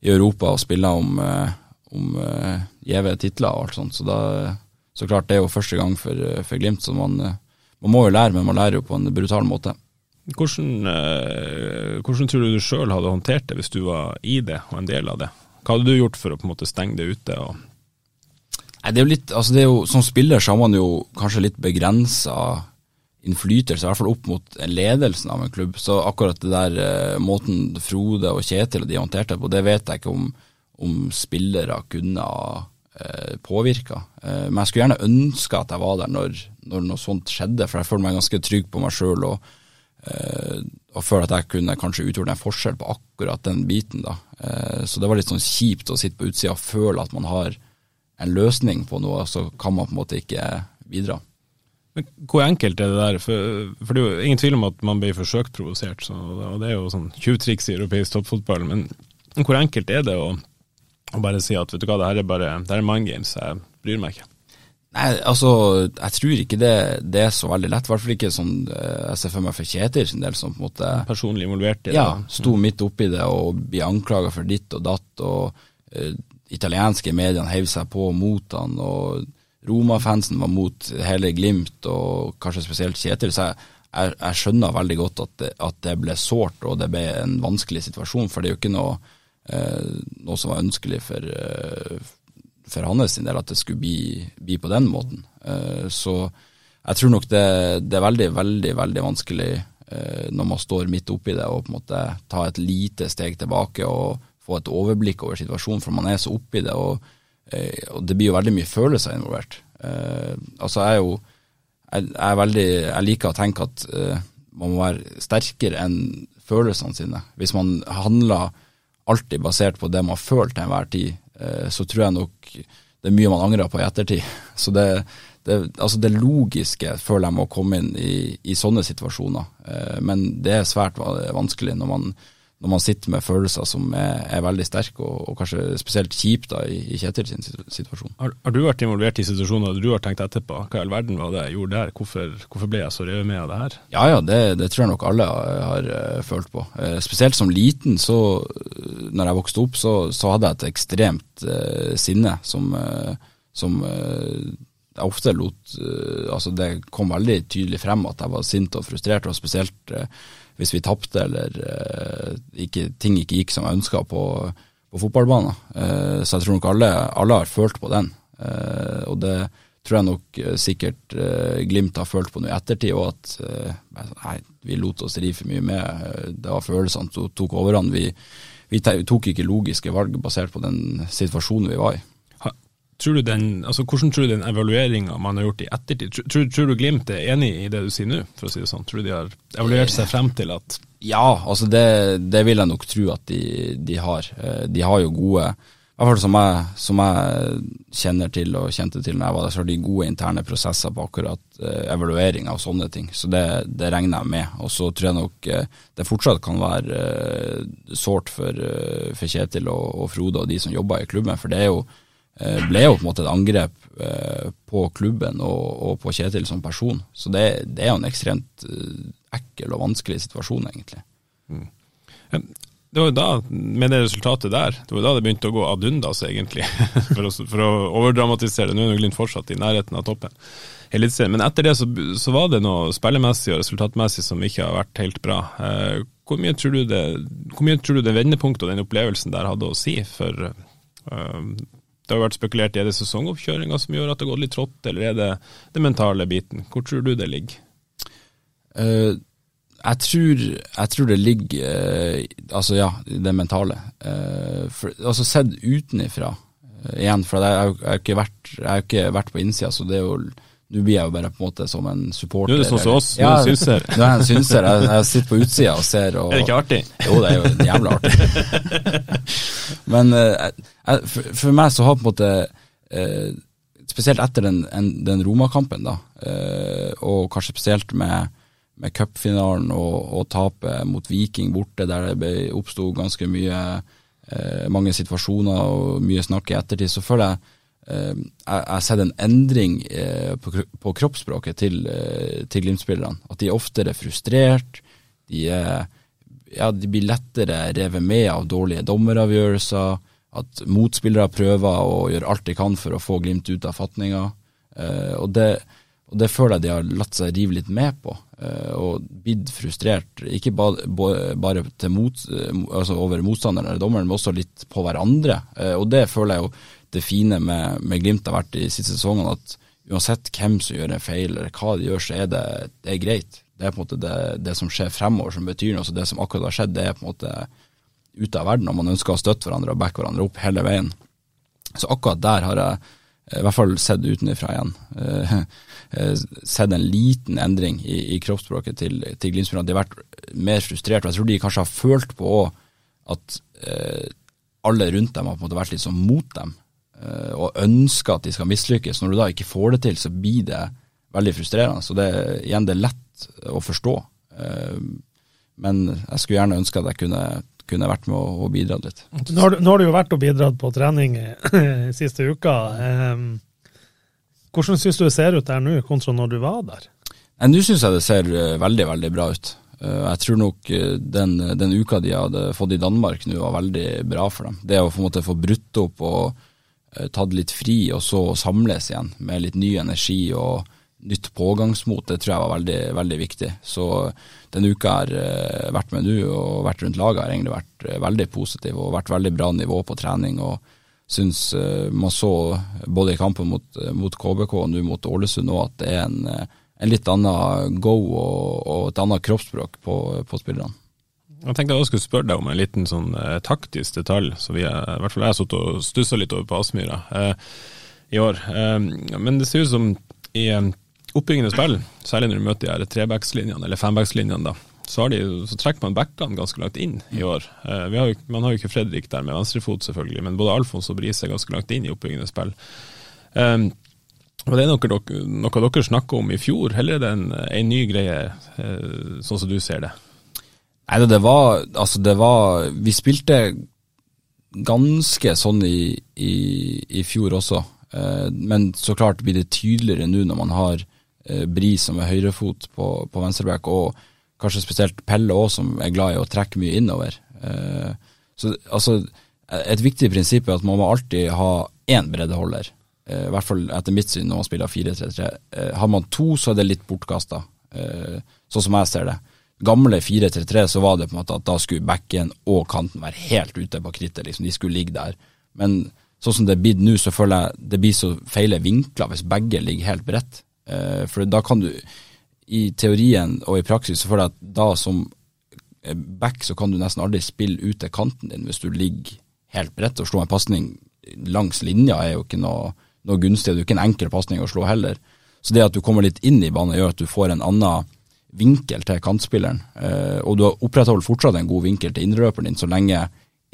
i Europa og spiller om, uh, om gjeve titler og alt sånt. Så da så klart, det er jo første gang for, for Glimt, så man, man, må jo lære, men man lærer jo på en brutal måte. Hvordan, eh, hvordan tror du du sjøl hadde håndtert det hvis du var i det og en del av det? Hva hadde du gjort for å på en måte stenge det ute? Nei, det er jo litt, altså det er jo, Som spiller så har man jo kanskje litt begrensa innflytelse, i hvert fall opp mot ledelsen av en klubb. Så akkurat det der eh, måten Frode og Kjetil og de håndterte det på, det vet jeg ikke om, om spillere kunne ha eh, påvirka. Eh, men jeg skulle gjerne ønske at jeg var der når, når, noe sånt skjedde, for jeg føler meg ganske trygg på meg sjøl og, eh, og føler at jeg kunne kanskje utgjort en forskjell på akkurat den biten. da. Eh, så det var litt sånn kjipt å sitte på utsida og føle at man har en løsning på noe, så kan man på en måte ikke bidra. Men hvor enkelt er det der? For, for det er jo ingen tvil om at man blir forsøkt provosert, så, og det er jo sånn tjuvtriks i europeisk toppfotball. Men hvor enkelt er det å, å, bare si at vet du hva, det her er bare det her er mind games, jeg bryr meg ikke? Nei, altså, jeg tror ikke det, det er så veldig lett. I hvert fall ikke sånn eh, jeg ser for meg for Kjetil sin del, som på en måte Personlig involvert i det? Ja, sto midt oppi det og blir anklaga for ditt og datt. og uh, Italienske mediene heiv seg på mot han, og Roma-fansen var mot hele Glimt, og kanskje spesielt Kjetil. Så jeg, jeg, jeg skjønner veldig godt at det, at det ble sårt, og det ble en vanskelig situasjon. For det er jo ikke noe, eh, noe som var ønskelig for, eh, for hans del at det skulle bli, bli på den måten. Eh, så jeg tror nok det, det, er veldig, veldig, veldig vanskelig uh, når man står midt oppi det og på en måte ta et lite steg tilbake og få et overblikk over situasjonen, for man er så oppi det, og, uh, og det blir jo veldig mye følelser involvert. altså jeg er jo jeg, jeg, veldig, jeg liker å tenke at man må være sterkere enn følelsene sine. Hvis man handler alltid basert på det man føler til enhver tid, Eh, så tror jeg nok det er mye man angrer på i ettertid. Så det, det, altså det logiske føler jeg må komme inn i, i sånne situasjoner. Eh, men det er svært vanskelig når man når man sitter med følelser som er, er veldig sterke, og, og, kanskje spesielt kjipt da, i, i Kjetil sin situasjon. Har, har, du vært involvert i situasjoner du har tenkt etterpå? Hva i all verden var det jeg gjorde der? Hvorfor, hvorfor ble jeg så revet med av det her? Ja, ja, det, det, tror jeg nok alle har, har uh, følt på. Eh, spesielt som liten, så når jeg vokste opp, så, så hadde jeg et ekstremt eh, sinne som, som jeg ofte lot Altså, det kom veldig tydelig frem at jeg var sint og frustrert, og spesielt hvis vi tapte eller uh, ikke, ting ikke gikk som jeg ønska på, på fotballbanen. Uh, så jeg tror nok alle, alle har følt på den. Uh, og det tror jeg nok sikkert Glimt har følt på nå i ettertid, og at nei, vi lot oss rive for mye med. Det var følelsene som tok overhånd. Vi, vi tok ikke logiske valg basert på den situasjonen vi var i. Tror du den, altså Hvordan tror du den evalueringa man har gjort i ettertid tror, tror, du Glimt er enig i det du sier nå, for å si det sånn? Tror du de har evaluert seg frem til at Ja, altså det, det vil jeg nok tro at de, de, har. Eh, de har jo gode i hvert fall som jeg, som jeg kjenner til og kjente til når jeg var der, så har de gode interne prosesser på akkurat uh, evaluering av sånne ting. Så det, det, regner jeg med. Og så tror jeg nok uh, det fortsatt kan være sårt for, for, Kjetil og, og, Frode og de som jobber i klubben. For det er jo Eh, ble jo på en måte et angrep eh, på klubben og, og på Kjetil som person. Så det, det, er jo en ekstremt eh, ekkel og vanskelig situasjon, egentlig. Mm. Det var jo da, med det resultatet der, det var da det begynte å gå ad undas, egentlig. for, å, for, å, overdramatisere det. Nå er Glimt fortsatt i nærheten av toppen. Men etter det så, så, var det noe spillemessig og resultatmessig som ikke har vært helt bra. hvor, mye tror du det, hvor mye tror du det vendepunktet og den opplevelsen der hadde å si for det har vært spekulert er det sesongoppkjøringa som gjør at det har gått litt trått, eller er det den mentale biten? Hvor tror du det ligger? Uh, jeg, tror, jeg, tror, det ligger uh, Altså, ja, det mentale. Uh, for, altså sett utenifra igjen, for jeg har vært, ikke vært på innsida, så det er jo nå blir jeg jo bare på en måte som en supporter. Nå er det sånn som oss, nå er du synser. Nå er jeg en synser. Jeg, jeg sitter på utsida og ser. Og, er det ikke artig? Jo, det er jo jævlig artig. Men jeg, for, for, meg så har på en måte uh, Spesielt etter den, den Roma-kampen, da, uh, og kanskje spesielt med, med cupfinalen og, og tapet mot Viking borte, der det oppsto ganske mye mange situasjoner og mye snakk i ettertid, så føler jeg Eh, jeg har sett en endring eh, på kroppsspråket til, eh, til Glimt-spillerne. At de er oftere frustrert. De, er, ja, de blir lettere revet med av dårlige dommeravgjørelser. At motspillere prøver å gjøre alt de kan for å få Glimt ut av fatninga. Og det, og det føler jeg de har latt seg rive litt med på, og blitt frustrert. Ikke bare mot, altså over motstanderen eller dommeren, men også litt på hverandre. Og det føler jeg jo det fine med, med, Glimt har vært de siste sesongene, at uansett hvem som gjør en feil, eller hva de gjør, så er det, det er greit. Det er på en måte det, det, som skjer fremover som betyr noe. Så det som akkurat har skjedd, det er på en måte ute av verden, og man ønsker å støtte hverandre og backe hverandre opp hele veien. Så akkurat der har jeg i hvert fall sett utenfra igjen. Eh, sett en liten endring i, i kroppsspråket til, til Glimt-spillerne. De har vært mer frustrert. og Jeg tror de kanskje har følt på at eh, alle rundt dem har på en måte vært litt sånn mot dem. Eh, og ønsker at de skal mislykkes. Når du da ikke får det til, så blir det veldig frustrerende. Så det, igjen, det er lett å forstå. Eh, men jeg skulle gjerne ønske at jeg kunne, kunne vært med og, og bidratt litt. Nå har, du- jo vært og bidratt på trening eh, siste uka. Hvordan syns du det ser ut der nå, kontra når du var der? Nå syns jeg det ser veldig, veldig bra ut. Jeg tror nok den, den uka de hadde fått i Danmark nå var veldig bra for dem. Det å på en måte få brutt opp og tatt litt fri, og så samles igjen med litt ny energi og nytt pågangsmot, det tror jeg var veldig, veldig viktig. Så denne uka jeg har eh, vært med nå og vært rundt laget, har egentlig vært eh, veldig positiv og vært veldig bra nivå på trening. og syns eh, man så både i kampen mot, eh, mot KBK og nå mot Ålesund nå at det er en, eh, en litt annen go og, og et annet kroppsspråk på, på spillerne. Jeg tenkte jeg også skulle spørre deg om en liten sånn eh, taktisk detalj, er, i hvert fall jeg har sittet og stussa litt over på Aspmyra eh, i år. Eh, men det ser ut som i eh, oppbyggende spill, særlig når du møter de her trebackslinjene, eller fembackslinjene, da, så, de, så trekker man backene ganske langt inn i år. Eh, har man har jo ikke Fredrik der med venstrefot, selvfølgelig, men både Alfons og Brise er ganske langt inn i oppbyggende spill. Eh, og det er noe dere, noe dere snakker om i fjor, eller er det en, en ny greie, sånn som du ser det? Nei, det var Altså, det var Vi spilte ganske sånn i, i, i fjor også, eh, men så klart blir det tydeligere nå når man har Bris Bri som er høyrefot på, på venstreback, og kanskje spesielt Pelle òg, som er glad i å trekke mye innover. Eh, så altså, et viktig prinsipp er at man må alltid ha én breddeholder. Eh, I hvert fall etter mitt syn når man spiller 4-3-3. Eh, har man to, så er det litt bortkasta, eh, sånn som jeg ser det. Gamle 4-3-3 så var det på en måte at da skulle backen og kanten være helt ute på krittet, liksom. De skulle ligge der. Men sånn som det er blitt nå, så føler jeg det blir så feile vinkler hvis begge ligger helt bredt. Eh, for da kan du, i teorien og i praksis, så føler jeg at da som back så kan du nesten aldri spille ut til kanten din hvis du ligger helt bredt. Å slå en pasning langs linja er jo ikke noe, noe gunstig, det er jo ikke en enkel pasning å slå heller. Så det at du kommer litt inn i banen gjør at du får en annen vinkel til kantspilleren, eh, og du opprettholder fortsatt en god vinkel til indreløperen din så lenge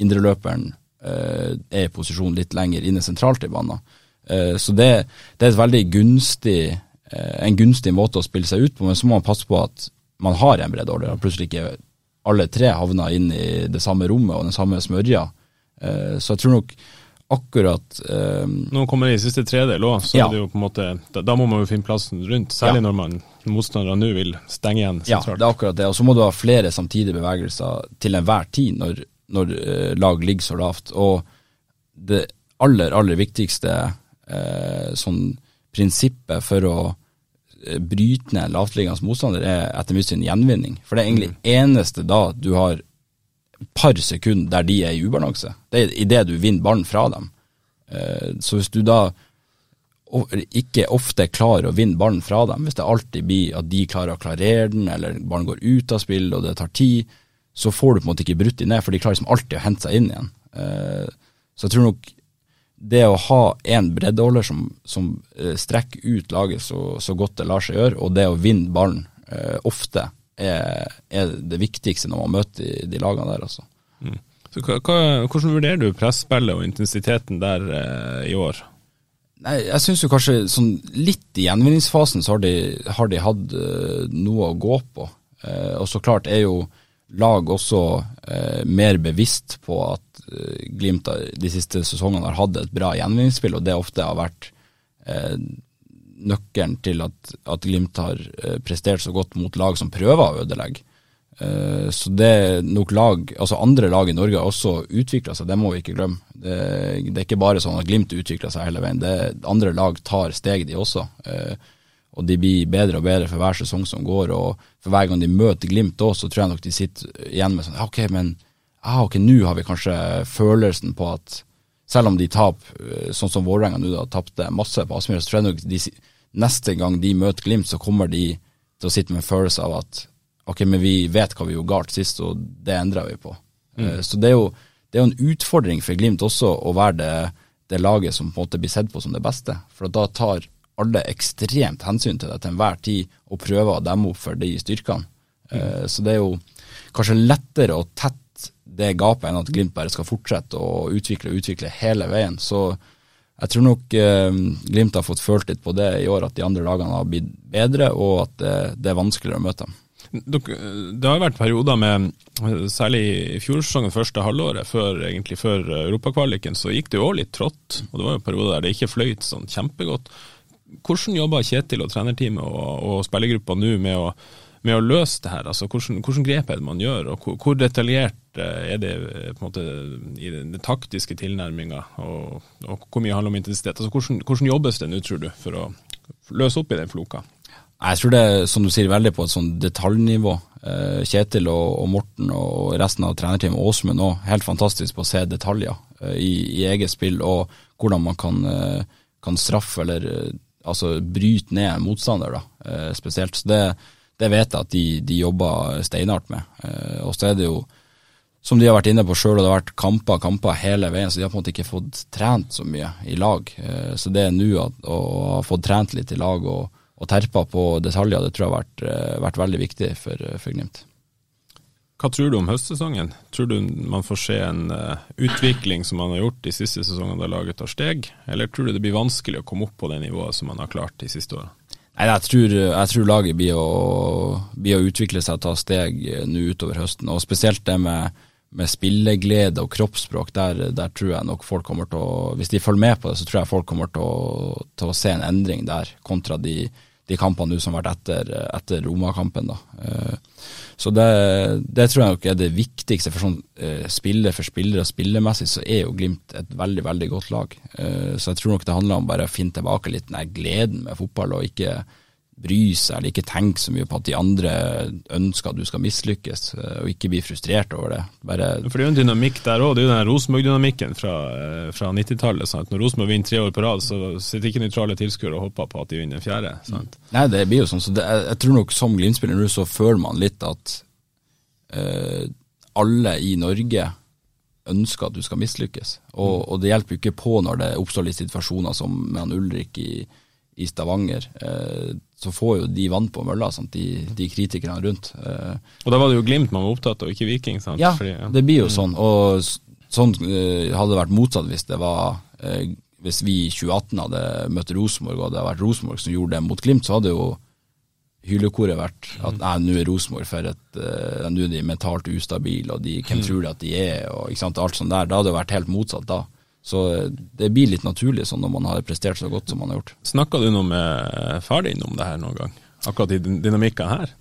indreløperen eh, er i posisjon litt lenger inne sentralt i banen. Eh, så det, det er gunstig, en gunstig måte å spille seg ut på, men så må man passe på at man har en breddeholder, og plutselig ikke alle tre havner inn i det samme rommet og den samme smørja. Så jeg tror nok akkurat um, Når man kommer i siste tredel òg, så Ja. er det jo på en måte da, da må man jo finne plassen rundt, særlig Ja. når man motstandere nå vil stenge igjen Ja, det er akkurat det. Og så må du ha flere samtidige bevegelser til enhver tid når, når uh, lag ligger så lavt. Og det aller, aller viktigste uh, sånn prinsippet for å bryte ned en lavtliggende motstander, er etter mitt syn gjenvinning. For det er egentlig eneste da du har par sekunder der de er i ubalanse. Det er idet du vinner ballen fra dem. Eh, så hvis du da ikke ofte klarer å vinne ballen fra dem, hvis det alltid blir at de klarer å klarere den, eller ballen går ut av spill og det tar tid, så får du på en måte ikke brutt dem ned, for de klarer liksom alltid å hente seg inn igjen. Eh, Så jeg tror nok det å ha en breddeholder som, som eh, strekker ut laget så, så godt det lar seg gjøre, og det å vinne ballen ofte, er, er det viktigste når man møter de, de lagene der, altså. Så hva, hvordan vurderer du presspillet og intensiteten der eh, i år? Nei, jeg syns jo kanskje sånn litt i gjenvinningsfasen så har de, har de hatt eh, noe å gå på. Eh, og så klart er jo lag også eh, mer bevisst på at eh, Glimt de siste sesongene har hatt et bra gjenvinningsspill, og det ofte har vært eh, nøkkelen til at, at Glimt har eh, prestert så godt mot lag som prøver å ødelegge. Eh, Så det nok lag, altså andre lag i Norge har også utvikla seg, det må vi ikke glemme. Det, det er ikke bare sånn at Glimt utvikler seg hele veien, det andre lag tar steg de også. Eh, Og de blir bedre og bedre for hver sesong som går, og for hver gang de møter Glimt òg, så tror jeg nok de sitter igjen med sånn Ok, men ah, ok, nå har vi kanskje følelsen på at selv om de taper, sånn som Vålerenga nå da, tapte masse på Aspmyra, så tror jeg nok de, si- neste gang de møter Glimt, så kommer de til å sitte med en følelse av at ok, men vi vet hva vi gjorde galt sist, og det endrer vi på. Mm. Så det er, jo, det er jo en utfordring for Glimt også å være det, det laget som på en måte blir sett på som det beste. For da tar alle ekstremt hensyn til det til enhver tid, og prøver å demme opp for de styrkene. Mm. Så det er jo kanskje lettere å tette det gapet enn at Glimt bare skal fortsette å utvikle og utvikle hele veien. Så jeg tror nok eh, Glimt har fått følt litt på det i år, at de andre lagene har blitt bedre, og at det, det er vanskeligere å møte dem. Det har vært perioder med, særlig i fjorårssesongen, første halvåret, før, egentlig før europakvaliken, så gikk det jo òg litt trått. Og det var jo perioder der det ikke fløyt sånn kjempegodt. Hvordan jobber Kjetil og trenerteamet og, og spillergruppa nå med å med å løse det her? Altså, hvordan, hvordan grep er det man gjør, og hvor, hvor detaljert eh, er det eh, på en måte i den, taktiske tilnærminga, og, og, hvor mye handler om intensitet? Altså, hvordan, hvordan jobbes det nå, tror du, for å løse opp i den floka? Jeg tror det er som du sier, veldig på et sånn detaljnivå. Eh, Kjetil og, Morten og resten av trenerteamet Åsmund òg, helt fantastisk på å se detaljer i, i, eget spill, og hvordan man kan, kan straffe eller altså bryte ned motstander, da, spesielt. Så det, det vet jeg at de, de jobber steinhardt med. Eh, og så er det jo, som de har vært inne på sjøl, og det har vært kamper kamper hele veien, så de har på en måte ikke fått trent så mye i lag. Eh, så det er nå å ha fått trent litt i lag og, og terpa på detaljer, det tror jeg har vært, eh, vært veldig viktig for, for, Glimt. Hva tror du om høstsesongen? Tror du man får se en utvikling som man har gjort de siste sesongene da laget tar steg, eller tror du det blir vanskelig å komme opp på det nivået som man har klart de siste årene? Nei, jeg tror, jeg tror laget blir å, blir å, utvikle seg og ta steg eh, nå utover høsten. Og spesielt det med, med spilleglede og kroppsspråk, der, der, tror jeg nok folk kommer til å Hvis de følger med på det, så tror jeg folk kommer til å, til å se en endring der, kontra de, de kampene som har vært etter, etter Roma-kampen. Eh, så det, det, tror jeg nok er det viktigste. For sånn eh, spiller for spiller og spillemessig så er jo Glimt et veldig veldig godt lag. Eh, så jeg tror nok det handler om bare å finne tilbake litt den gleden med fotball, og ikke bry seg eller ikke tenke så mye på at de andre ønsker at du skal mislykkes, eh, og ikke bli frustrert over det. Bare For det er jo en dynamikk der òg, det er jo den Rosenborg-dynamikken fra, eh, fra 90-tallet. Når Rosenborg vinner tre år på rad, så sitter ikke nøytrale tilskuere og hopper på at de vinner fjerde. Sant? Nei, det blir jo sånn. Så det, jeg tror nok som Glimt-spiller nå, så føler man litt at eh, alle i Norge ønsker at du skal mislykkes. Og, og det hjelper jo ikke på når det oppstår litt situasjoner som med han Ulrik i i Stavanger, så får jo de vann på mølla? De, de kritikerne rundt. Eh. Og da var det jo Glimt man var opptatt av, ikke Viking? sant? Ja, Fordi, ja. det blir jo sånn. Og sånn eh, hadde det vært motsatt hvis det var hvis vi i 2018 hadde møtt Rosenborg, og det hadde vært Rosenborg som gjorde det mot Glimt, så hadde jo hylekoret vært at nei, nå er Rosenborg for et Nå er de mentalt ustabile, og de, hvem mm. tror de at de er, og ikke sant, alt sånt der. Da hadde det vært helt motsatt da. Så det blir litt naturlig sånn når man har prestert så godt som man har gjort. Snakka du noe med far din om det her noen gang? Akkurat i dynamikken her?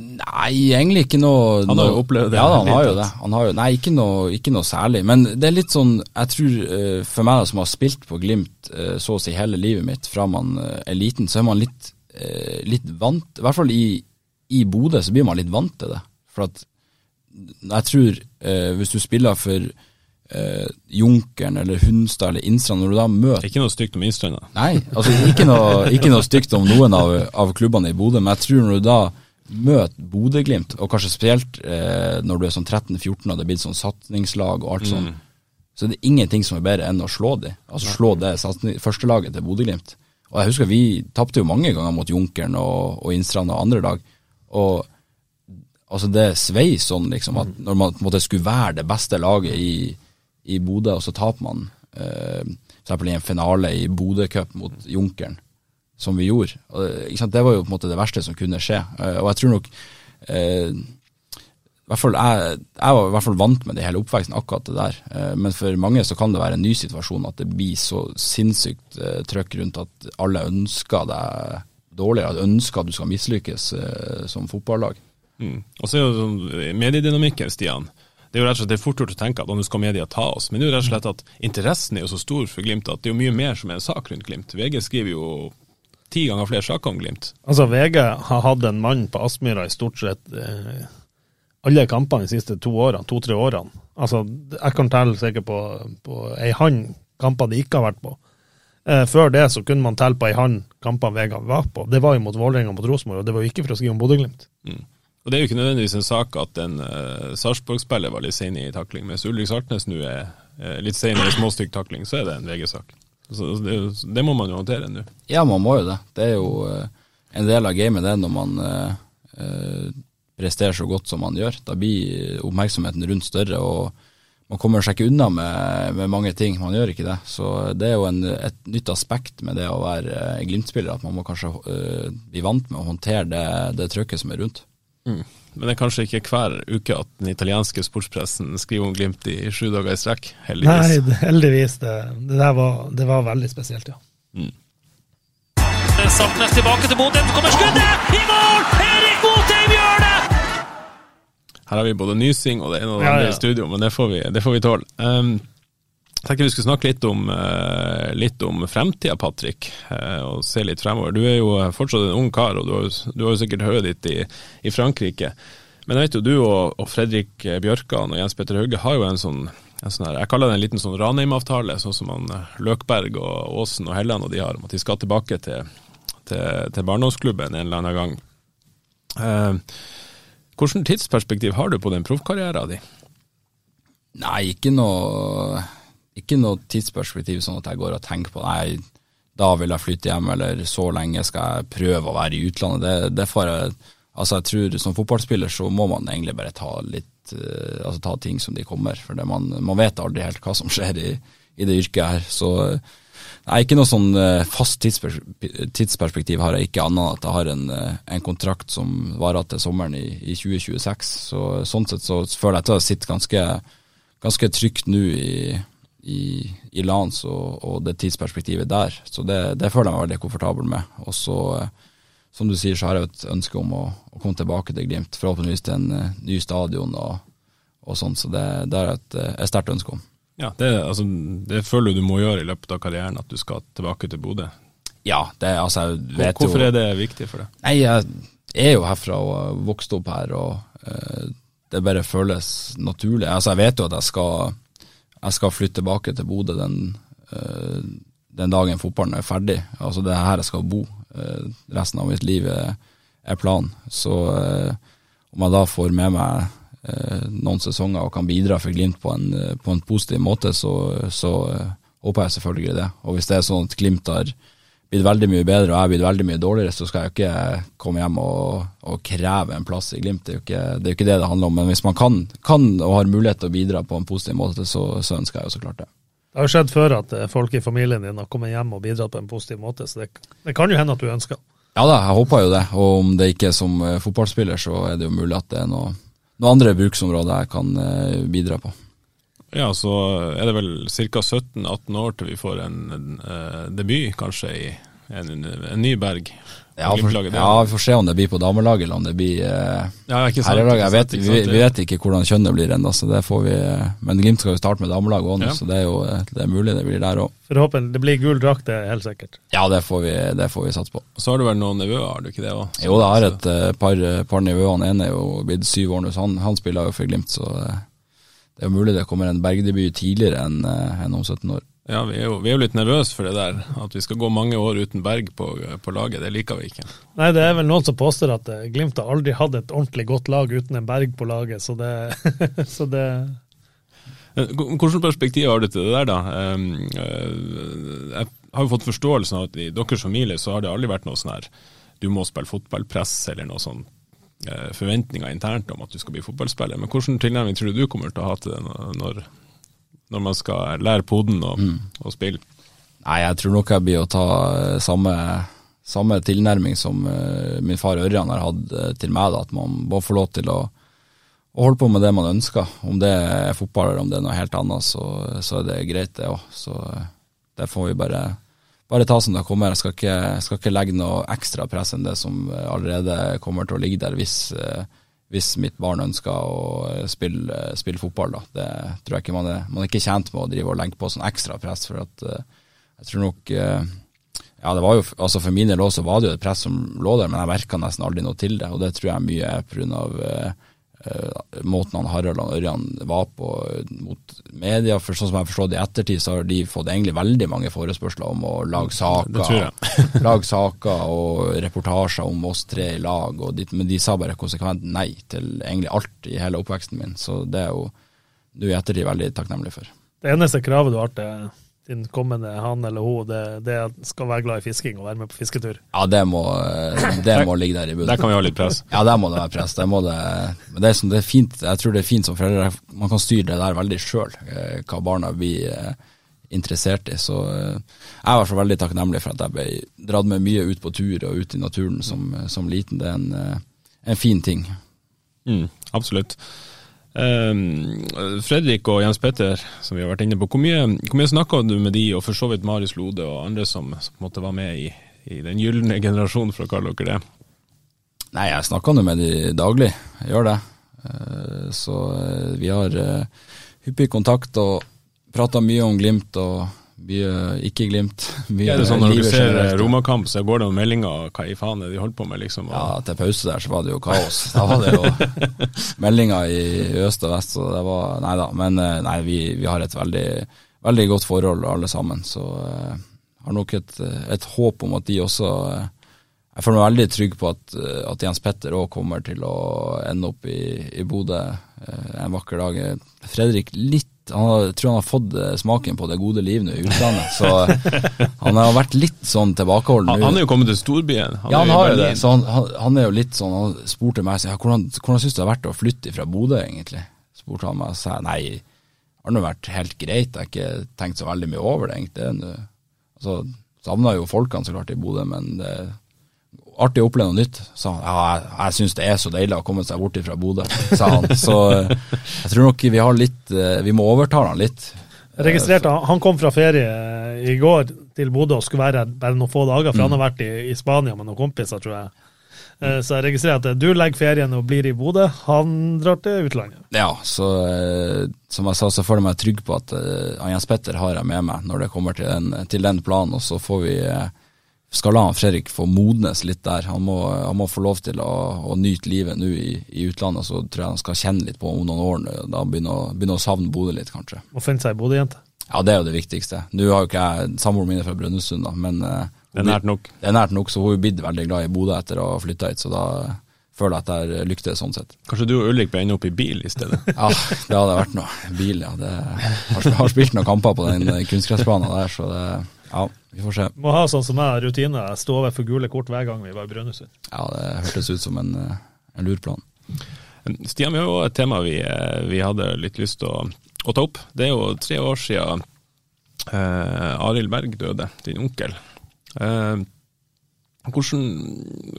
Nei, egentlig ikke noe Han har jo opplevd det? Ja, han har jo det. Har jo, nei, ikke noe, ikke noe, særlig. Men det er litt sånn, jeg tror uh, for meg som har spilt på Glimt så å si hele livet mitt fra man er liten, så er man litt, litt vant I hvert fall i, i Bodø så blir man litt vant til det. For at jeg tror hvis du spiller for eh, Junkeren eller Hunstad eller Instrand når du da møter Ikke noe stygt om Innstrand? Nei, altså ikke noe, ikke noe stygt om noen av, av, klubbene i Bodø, men jeg tror når du da møter Bodø-Glimt, og kanskje spesielt eh, når du er sånn 13-14 og det er blitt sånn satningslag og alt sånn, mm. så det er ingenting som er bedre enn å slå dem. Altså slå det førstelaget til Bodø-Glimt. Og jeg husker vi tapte jo mange ganger mot Junkeren og, og Innstrand og andre lag. Og altså det svei sånn, liksom, at når man på en måte skulle være det beste laget i i Bodø, og så taper man eh, f.eks. i en finale i Bodø Cup mot Junkeren, som vi gjorde. Og, det var jo på en måte det verste som kunne skje. Eh, og jeg tror nok eh, jeg, jeg, var i hvert fall vant med det hele oppveksten, akkurat det der. Eh, men for mange så kan det være en ny situasjon, at det blir så sinnssykt eh, trøkk rundt at alle ønsker deg dårligere, ønsker at du skal mislykkes eh, som fotballag. Mm. Og så er jo sånn mediedynamikken, Stian. Det er jo rett og slett det er fort gjort å tenke at nå skal media ta oss, men det er jo rett og slett at interessen er jo så stor for Glimt at det er jo mye mer som er en sak rundt Glimt. VG skriver jo ti ganger flere saker om Glimt. Altså VG har hatt en mann på Aspmyra i stort sett eh, alle kampene de siste to årene, to-tre årene. Altså, jeg kan telle sikkert på, på ei hand kamper de ikke har vært på. Eh, før det så kunne man telle på ei hand kamper VG var på. Det var jo mot Vålerenga mot Rosenborg, og det var jo ikke for å skrive om Bodø-Glimt. Mm. Og Det er jo ikke nødvendigvis en sak at en uh, Sarpsborg-spiller var litt sein i takling, mens Ulrik Saltnes nå er uh, litt senere i småstykk takling, så er det en VG-sak. Så det, det, må man jo håndtere nå. Ja, man må jo det. Det er jo uh, en del av gamet det når man uh, presterer så godt som man gjør. Da blir oppmerksomheten rundt større. og man kommer seg ikke unna med, med, mange ting, man gjør ikke det. Så det er jo en, et nytt aspekt med det å være Glimt-spiller, at man må kanskje uh, bli vant med å håndtere det, det trykket som er rundt. Mm. Men det er kanskje ikke hver uke at den italienske sportspressen skriver om Glimt i sju dager i strekk, heldigvis. Nei, heldigvis. Det, det der var, det var veldig spesielt, ja. Mm. Saltnes tilbake til Bodø, så kommer skuddet! I mål! Erik Botheim gjør det! Her har vi både nysing og det ene og det andre ja, ja. i studio, men det får vi, det vi tåle. Um, jeg tenker vi skulle snakke litt om, uh, litt om fremtida, Patrick, uh, og se litt fremover. Du er jo fortsatt en ung kar, og du har, du har jo sikkert høyet ditt i, i, Frankrike. Men jeg vet jo du og, og Fredrik Bjørkan og Jens Petter Hauge har jo en sånn, en sånn her, jeg kaller det en liten sånn Ranheim-avtale, sånn som man, eh, Løkberg og Aasen og Helland og de har, om at de skal tilbake til, til, til barndomsklubben en eller annen gang. Eh, Hvilket tidsperspektiv har du på den proffkarrieren din? Nei, ikke noe ikke noe tidsperspektiv sånn at jeg går og tenker på nei, da vil jeg flytte hjem, eller så lenge skal jeg prøve å være i utlandet. Det, det får jeg, altså jeg tror Som fotballspiller så må man egentlig bare ta litt uh, altså ta ting som de kommer. For man, man, vet aldri helt hva som skjer i, i det yrket her. Så nei, ikke noe sånn uh, fast tidsperspektiv, har jeg ikke, annet enn at jeg har en, uh, en kontrakt som varer til sommeren i, i 2026. Så Sånn sett så føler jeg at jeg sitter ganske, ganske trygt nå i i, i Lans og, og, det tidsperspektivet der. Så det, det, føler jeg meg veldig komfortabel med. Og så, eh, som du sier, så har jeg et ønske om å, å komme tilbake til Glimt. Forhåpentligvis til en uh, ny stadion og, og sånn. Så det, det er et, eh, et sterkt ønske om. Ja, det, altså, det føler du du må gjøre i løpet av karrieren, at du skal tilbake til Bodø? Ja, det, altså, jeg vet Hvorfor jo er det viktig for deg? Nei, jeg er jo herfra og vokst opp her, og uh, det bare føles naturlig. Altså, jeg vet jo at jeg skal jeg skal flytte tilbake til Bodø den, uh, den, dagen fotballen er ferdig. Altså det er her jeg skal bo. Uh, resten av mitt liv er, er planen. Så uh, om jeg da får med meg noen sesonger og kan bidra for Glimt på en, på en positiv måte, så, så håper jeg selvfølgelig det. Og hvis det er sånn at Glimt har blitt veldig mye bedre og jeg er blitt veldig mye dårligere, så skal jeg jo ikke komme hjem og, og, kreve en plass i Glimt. Det er, jo ikke, det jo ikke det det handler om. Men hvis man kan, kan og har mulighet til å bidra på en positiv måte, så, så ønsker jeg jo så klart det. Det har jo skjedd før at eh, folk i familien din har kommet hjem og bidratt på en positiv måte, så det, det kan jo hende at du ønsker. Ja da, jeg håper jo det. Og om det ikke er som eh, fotballspiller, så er det jo mulig at det er noe, noe andre bruksområder jeg kan eh, bidra på. Ja, så er det vel ca. 17-18 år til vi får en, en, en debut, kanskje, i en, en ny berg. Ja, for, ja, vi får se om det blir på damelaget eller om det blir eh, ja, herrelaget. Vi, vi, vet ikke hvordan kjønnet blir ennå, så det får vi Men Glimt skal jo starte med damelaget òg, ja. så det er jo det er mulig det blir der òg. Forhåpentlig. Det blir gul drakt, det er helt sikkert. Ja, det får vi, det får vi satse på. Så har du vel noen nevøer, har du ikke det òg? Jo, det har et par, par nevøer. Han ene er jo blitt syv år nå, så han, han spiller jo for Glimt, så uh, det er mulig det kommer en bergdebut tidligere enn uh, en om 17 år. Ja, vi er, jo, vi er jo litt nervøse for det der. At vi skal gå mange år uten Berg på, på, laget. Det liker vi ikke. Nei, det er vel noen som påstår at eh, Glimt har aldri hatt et ordentlig godt lag uten en Berg på laget, så det, så det eh, Hvilket perspektiv har du til det der, da? Eh, jeg har jo fått forståelsen av at i deres familie så har det aldri vært noe sånn her du må spille fotballpress eller noe sånn forventninger internt om at du skal bli fotballspiller. Men hvilken tilnærming tror du du kommer til å ha til det når når man skal lære poden og, mm. og spille? Nei, jeg tror nok jeg blir å ta eh, samme, samme tilnærming som uh, min far Ørjan har hatt til meg, da, at man bare får lov til å, å, holde på med det man ønsker. Om det er fotball eller om det er noe helt annet, så, så er det greit, det òg. Så det får vi bare, bare ta som det kommer. Jeg skal ikke, skal ikke, legge noe ekstra press enn det som allerede kommer til å ligge der, hvis uh, hvis mitt barn ønsker å spille, spille fotball. Da. Det tror jeg ikke man er, man er ikke tjent med å drive og legge på sånn ekstra press. For at jeg tror nok Ja, det var jo, altså for min del også var det jo et press som lå der, men jeg merka nesten aldri noe til det. Og det tror jeg mye er pga. Uh, uh, måten han Harald og Ørjan var på mot media. For sånn som jeg forstår det i ettertid, så har de fått egentlig veldig mange forespørsler om å lage saker, lage saker og reportasjer om oss tre i lag, dit, men de sa bare konsekvent nei til egentlig alt i hele oppveksten min. Så det er jo du i ettertid veldig takknemlig for. Det eneste kravet du har til din kommende han eller hun det, det skal være glad i fisking og være med på fisketur? Ja, det må, det må ligge der i bunnen. Der kan vi ha litt press. Ja, der må det være press. Det må det, men det er, som, det er fint, jeg tror det er fint som foreldre. Man kan styre det der veldig sjøl, hva barna blir interessert i. Så jeg er i hvert fall veldig takknemlig for at jeg ble dratt med mye ut på tur og ut i naturen som, som liten. Det er en, en fin ting. Mm, absolutt. Um, Fredrik og Jens Petter, som vi har vært inne på, hvor mye, hvor mye snakka du med de, og for så vidt Marius Lode og andre som, som måtte være med i, i den gylne generasjonen, for å kalle dere det? Nei, jeg snakker nå med de daglig, jeg gjør det. Uh, så uh, vi har uh, hyppig kontakt og prater mye om Glimt og mye ikke-Glimt. Er det sånn når du ser Romakamp, så går det noen meldinger hva i faen er de holder på med, liksom? Ja, til pause der så var det jo kaos. Da var det jo meldinger i øst og vest, så det var Nei da. Men eh, nei, vi, vi har et veldig, veldig godt forhold alle sammen, så jeg uh, har nok et, et, håp om at de også Jeg føler meg veldig trygg på at, at Jens Petter òg kommer til å ende opp i, i Bodø en vakker dag. Fredrik litt han tror han har fått eh, smaken på det gode liv nå i utlandet. Så han har vært litt sånn tilbakeholden. Han, han er jo kommet til storbyen. Han ja, han har jo det. Så han, han, er jo litt sånn Han spurte meg ja, hvordan, hvordan syns du det har vært å flytte fra Bodø, egentlig? Spurte han meg, og sa nei, det har nå vært helt greit. Jeg har ikke tenkt så veldig mye over det, egentlig. Altså, Savna jo folkene så klart i Bodø, men det artig å oppleve noe nytt. Så ja, jeg, jeg syns det er så deilig å komme seg bort fra Bodø, sa han. Så eh, jeg tror nok vi har litt eh, Vi må overtale han litt. Jeg registrerte Han kom fra ferie i går til Bodø og skulle være her bare noen få dager, for mm. han har vært i, i, Spania med noen kompiser, tror jeg. Eh, så jeg registrerer at du legger ferien og blir i Bodø, han drar til utlandet. Ja, så som jeg sa, så føler jeg meg trygg på at Jens Petter har jeg med meg når det kommer til den, til den planen, og så får vi skal la Fredrik få modnes litt der. Han må, han må få lov til å, å nyte livet nå i, i, utlandet, så tror jeg han skal kjenne litt på om noen år. Da begynner, begynner å savne Bodø litt, kanskje. Og finne seg ei Bodø-jente? Ja, det er jo det viktigste. Nå har jo ikke jeg samboeren min fra Brønnøysund, men uh, det er nært nok. Det er nært nok, så hun er blitt veldig glad i Bodø etter å ha flytta hit, så da føler jeg at jeg lyktes sånn sett. Kanskje du og Ulrik ble ende opp i bil i stedet? ja, det hadde vært noe. Bil, ja. Det, har, har spilt noen kamper på den kunstgressbanen der, så det ja, vi får se. Må ha sånn som jeg, rutine. Stå over for gule kort hver gang vi var i Brønnøysund. Ja, det hørtes ut som en, eh, en lur plan. Stian, vi har jo et tema vi, eh, vi hadde litt lyst til å, å, ta opp. Det er jo tre år siden eh, Arild Berg døde, din onkel. Eh, hvordan,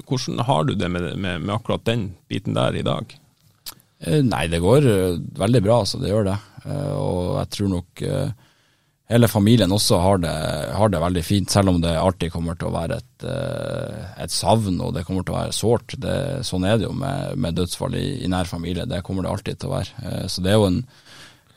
hvordan, har du det med, med, med, akkurat den biten der i dag? Eh, nei, det går veldig bra, så det gjør det. Eh, og jeg tror nok hele familien også har det, har det, veldig fint, selv om det alltid kommer til å være et, eh, et savn og det kommer til å være sårt. Sånn er det jo med, med dødsfall i, i, nær familie, det kommer det alltid til å være. Eh, så det er jo en,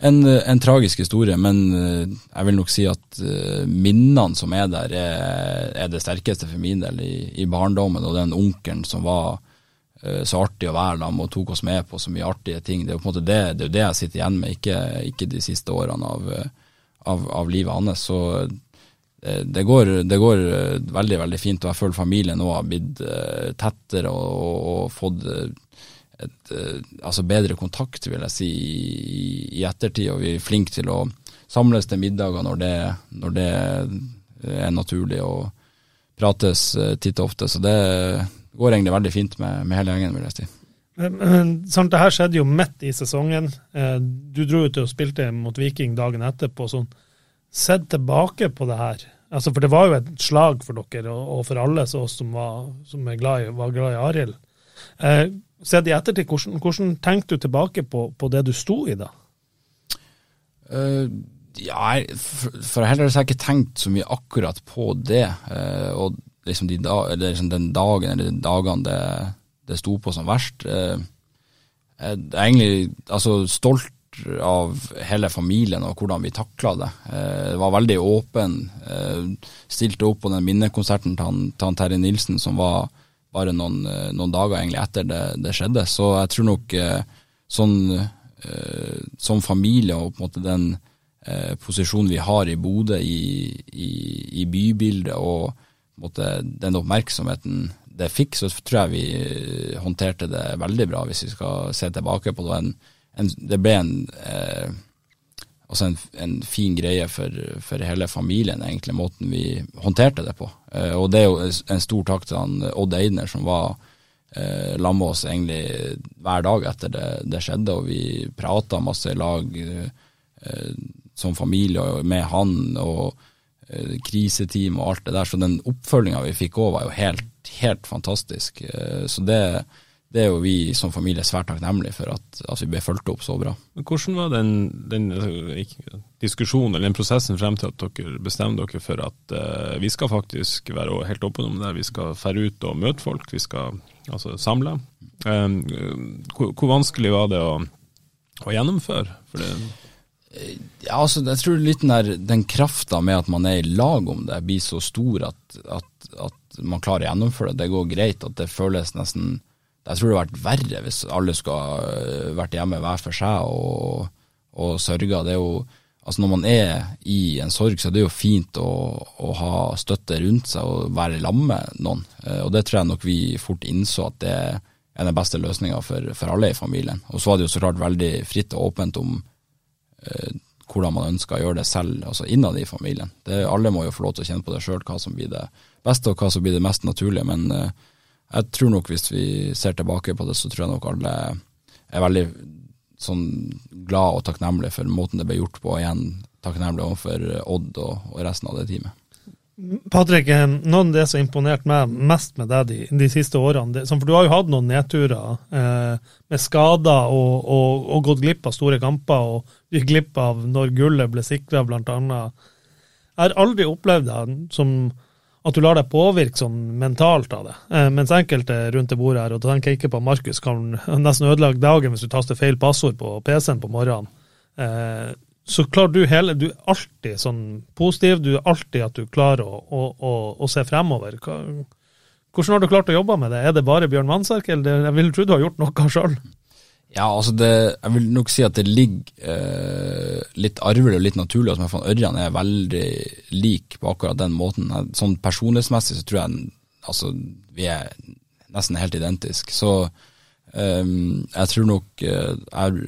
en, en tragisk historie, men eh, jeg vil nok si at minnene som er der, er, er det sterkeste for min del i, i barndommen. Og den onkelen som var så artig å være sammen og tok oss med på så mye artige ting. Det er jo på en måte det, det, det jeg sitter igjen med, ikke, ikke de siste årene av av, av livet hans. Så eh, det går, det går, eh, veldig veldig fint, og jeg føler familien nå har blitt uh, tettere og, og, og fått et, altså bedre kontakt, vil jeg si, i, i, ettertid. Og vi er flinke til å samles til middager når det, når det er naturlig, og prates titt og ofte. Så det går egentlig veldig fint med, med hele gjengen, vil jeg si. Sånn, det her skjedde jo midt i sesongen. Eh, du dro ut og spilte mot Viking dagen etterpå. sånn, Sett tilbake på det her. Altså, for det var jo et slag for dere, og, for alle som var, som glad i, var glad i Arild. Eh, sett i ettertid, hvordan, hvordan tenkte du tilbake på, på, det du sto i da? Uh, ja, for, for heller har jeg ikke tenkt så mye akkurat på det. Uh, og liksom, de da, liksom den dagen eller dagene det det sto på som verst. Eh, jeg er egentlig altså, stolt av hele familien og hvordan vi takla det. Eh, det var veldig åpen. Eh, stilte opp på den minnekonserten til han, Terje Nilsen som var bare noen, noen dager etter det, det, skjedde. Så jeg tror nok sånn som familie og på en måte den posisjonen vi har i Bodø i, i, i bybildet og måte, den oppmerksomheten det fikk, så tror jeg vi eh, håndterte det veldig bra, hvis vi skal se tilbake på det. En, en, det ble en eh, altså en, fin greie for, for, hele familien, egentlig, måten vi håndterte det på. Eh, og det er jo en stor takk til han Odd Eidner, som var eh, med oss egentlig hver dag etter det, det skjedde, og vi prata masse i lag eh, som familie med han, og eh, kriseteam og alt det der. Så den oppfølginga vi fikk òg, var jo helt, helt fantastisk. Eh, så det det er jo vi som familie svært takknemlige for at, at, vi ble fulgt opp så bra. Hvordan var den, den diskusjonen eller den prosessen frem til at dere bestemte dere for at uh, vi skal faktisk være helt åpne om det, vi skal fære ut og møte folk, vi skal altså samle. Um, hvor, hvor, vanskelig var det å, å gjennomføre? For det ja, altså, jeg tror litt den, der, den krafta med at man er i lag om det, blir så stor at, at, at man klarer å gjennomføre det. Det går greit. At det føles nesten jeg tror det hadde vært verre hvis alle skulle eh, vært hjemme hver for seg og, og sørga. Altså Når man er i en sorg, så er det jo fint å, å ha støtte rundt seg og være lamme med noen. Eh, og Det tror jeg nok vi fort innså at det er den beste løsninga for, for, alle i familien. Og så var det jo så klart veldig fritt og åpent om eh, hvordan man ønsker å gjøre det selv, altså innad i familien. Det, alle må jo få lov til å kjenne på det sjøl, hva som blir det beste og hva som blir det mest naturlige. Men eh, jeg tror nok hvis vi ser tilbake på det, så tror jeg nok alle er veldig sånn glad og takknemlig for måten det ble gjort på, og igjen takknemlig overfor Odd og, og, resten av det teamet. Patrick, eh, noe av det som har imponert meg mest med deg de, de siste årene, for du har jo hatt noen nedturer eh, med skader og, og, og, gått glipp av store kamper, og gikk glipp av når gullet ble sikra, annet. Jeg har aldri opplevd deg som at du lar deg påvirke sånn mentalt av det. Eh, mens enkelte rundt det bordet her, og da tenker jeg ikke på Markus, kan nesten ødelegge dagen hvis du taster feil passord på PC-en på morgenen. Eh, så klarer du hele Du er alltid sånn positiv, du er alltid at du klarer å, å, å, å se fremover. Hvordan har du klart å jobbe med det? Er det bare Bjørn Mansverk, eller jeg vil tro du har gjort noe sjøl? Ja, altså det, jeg vil nok si at det ligger eh, litt arvelig og litt naturlig. Altså, for Ørjan er veldig lik på akkurat den måten. Sånn Personlighetsmessig så tror jeg altså, vi er nesten helt identiske. Så eh, jeg tror nok eh, er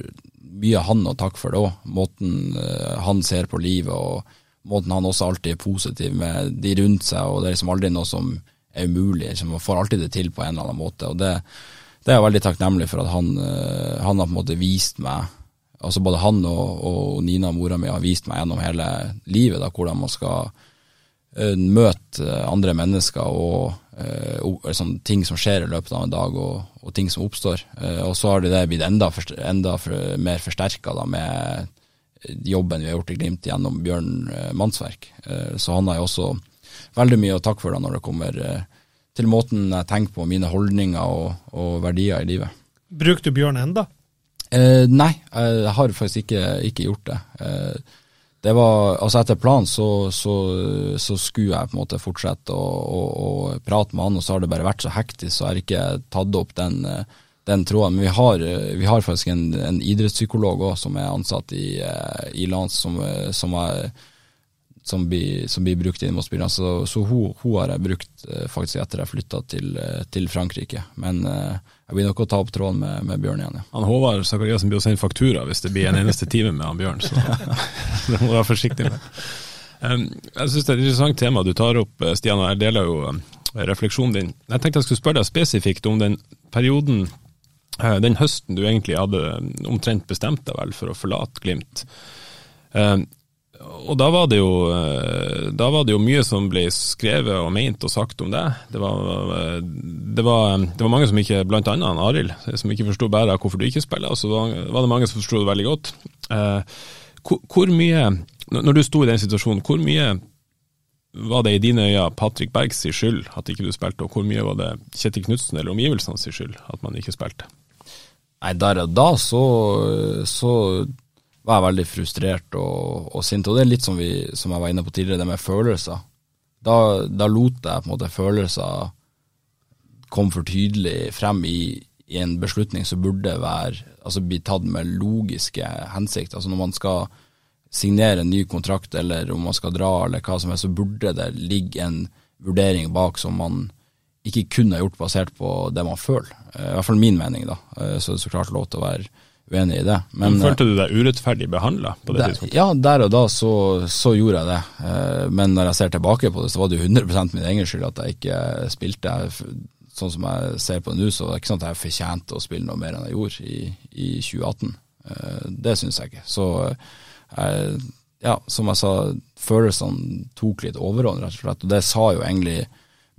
mye han å takke for det òg. Måten eh, han ser på livet og måten han også alltid er positiv med de rundt seg. og Det er liksom aldri noe som er umulig. Liksom, man får alltid det til på en eller annen måte. og det det er jeg veldig takknemlig for at han, eh, han, har på en måte vist meg altså Både han og, og Nina, mora mi, har vist meg gjennom hele livet da, hvordan man skal uh, møte andre mennesker og sånn, ting som skjer i løpet av en dag, og, og ting som oppstår. Uh, og så har det blitt enda, for, enda for, mer forsterka med jobben vi har gjort i Glimt gjennom Bjørn Mannsverk. så han har jo også veldig mye å takke for da når det kommer til måten jeg tenker på, mine holdninger og, og verdier i livet. Bruker du Bjørn enda? Eh, nei, jeg har faktisk ikke, ikke gjort det. Eh, det var, altså Etter planen så, så, så, skulle jeg på en måte fortsette å, å, å, prate med han, og så har det bare vært så hektisk, så jeg har ikke tatt opp den, den tråden. Men vi har, vi har faktisk en, en idrettspsykolog òg som er ansatt i, i Lans, som, som er som blir, som blir brukt inn mot spillerne. Så, så hun, hun, har jeg brukt eh, faktisk etter jeg flytta til, eh, til, Frankrike. Men eh, jeg blir nok å ta opp tråden med, med Bjørn igjen. Ja. Han Håvard Sakariassen blir å sende faktura hvis det blir en eneste time med han Bjørn, så det må du være forsiktig med. Um, jeg syns det er et interessant tema du tar opp, Stian, og jeg deler jo um, refleksjonen din. Jeg tenkte jeg skulle spørre deg spesifikt om den perioden, den høsten du egentlig hadde omtrent bestemt deg vel for å forlate Glimt. Og da var, jo, eh, da var, det jo, mye som ble skrevet og ment og sagt om det. Det var, det var, det var mange som ikke, blant annet Arild, som ikke forsto bare hvorfor du ikke spiller. Og så var, det mange som forsto det veldig godt. Eh, hvor, hvor, mye, når du sto i den situasjonen, hvor mye var det i dine øyne Patrick Bergs skyld at ikke du spilte, og hvor mye var det Kjetil Knutsen eller omgivelsenes skyld at man ikke spilte? Nei, der og da så, så var jeg veldig frustrert og, og, sint. Og det er litt som, vi, som jeg var inne på tidligere, det med følelser. Da, da lot jeg på en måte følelser komme for tydelig frem i, i, en beslutning som burde være, altså bli tatt med logiske hensikter. Altså når man skal signere en ny kontrakt, eller om man skal dra, eller hva som helst, så burde det ligge en vurdering bak som man ikke kun har gjort basert på det man føler. I hvert fall min mening, da. Så det er så klart lov til å være uenig i det. Men, Følte du deg urettferdig behandla på det tidspunktet? Ja, der og da så, så, gjorde jeg det. Eh, men når jeg ser tilbake på det, så var det jo 100% min egen skyld at jeg ikke spilte. Sånn som jeg ser på det nå, så er det ikke sånn at jeg fortjente å spille noe mer enn jeg gjorde i, i 2018. Eh, det syns jeg ikke. Så jeg, ja, som jeg sa, følelsene tok litt overhånd, rett og slett. Og det sa jo egentlig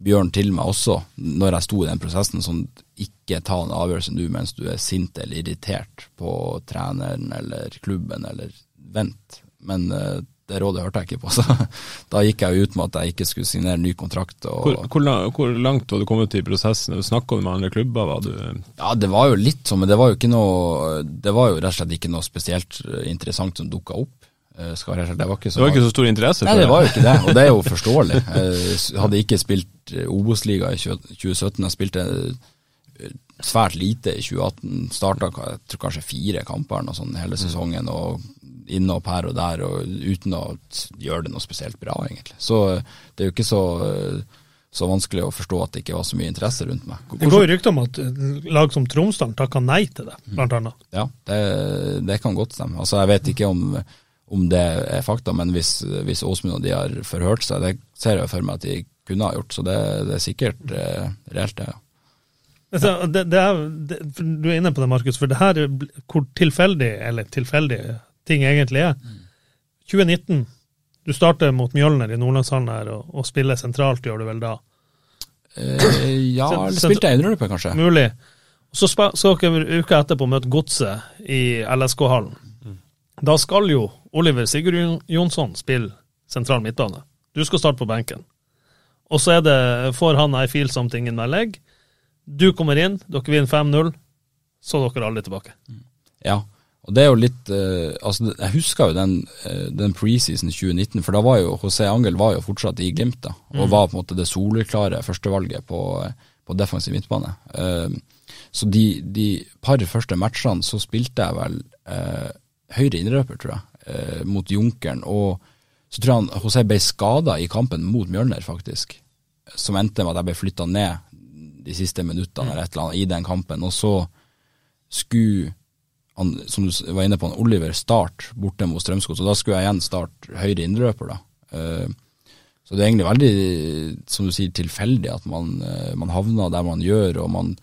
Bjørn til meg også, når jeg sto i den prosessen, sånn ikke ta en avgjørelse nå mens du er sint eller irritert på treneren eller klubben, eller vent. Men uh, det rådet hørte jeg ikke på, så da gikk jeg ut med at jeg ikke skulle signere ny kontrakt. Hvor, hvor, hvor, langt var du kommet i prosessen? Snakka du med andre klubber? Var du ja, det var jo litt sånn, men det var jo ikke noe Det var jo rett og slett ikke noe spesielt interessant som dukka opp. Eh, skal Det var ikke så, det var ikke så stor interesse? Nei, det var jo ikke det, og det er jo forståelig. Jeg hadde ikke spilt eh, Obos-liga i 2017, jeg spilte eh, svært lite i 2018. Starta kanskje fire kamper sånn hele mm. sesongen, og inn opp her og der, og uten å gjøre det noe spesielt bra, egentlig. Så det er jo ikke så så vanskelig å forstå at det ikke var så mye interesse rundt meg. Det går jo rykter om at lag som Tromsdalen takka nei til det, blant annet. Ja, det, det kan godt stemme. Altså, jeg vet ikke om om det er fakta, men hvis, hvis Åsmund og de har forhørt seg, det ser jeg for meg at de kunne ha gjort, så det, det er sikkert eh, reelt, det. ja. Altså, det, det er, det, du er inne på det, Markus, for det her hvor tilfeldig, eller tilfeldig ting egentlig er. 2019, du starter mot Mjølner i Nordlandshallen her og, og, spiller sentralt, gjør du vel da? Eh, ja, eller spilte jeg indreløper, kanskje. Mulig. Så skal dere uka etterpå møte Godset i LSK-hallen. Da skal jo Oliver Sigurd Jonsson spille sentral midtbane. Du skal starte på benken. Og så det, får han I feel something in my leg. Du kommer inn, dere vinner 5-0, så er dere alle tilbake. Ja, og det er jo litt uh, altså Jeg husker jo den, uh, den preseason 2019, for da var jo José Angel var jo fortsatt i Glimt, da, og mm. var på en måte det soleklare førstevalget på, på defensiv midtbane. Uh, så de, de, par første matchene så spilte jeg vel høyre innrøper, tror jeg, eh, mot Junkeren. Og så tror jeg han, José ble skada i kampen mot Mjølner, faktisk. Som endte med at jeg ble flytta ned de siste minuttene eller et eller annet i den kampen. Og så skulle han, som du var inne på, han Oliver start borte mot Strømsgods, og da skulle jeg igjen starte høyre innrøper, da. Uh, så det er egentlig veldig, som du sier, tilfeldig at man, uh, man havner der man gjør, og man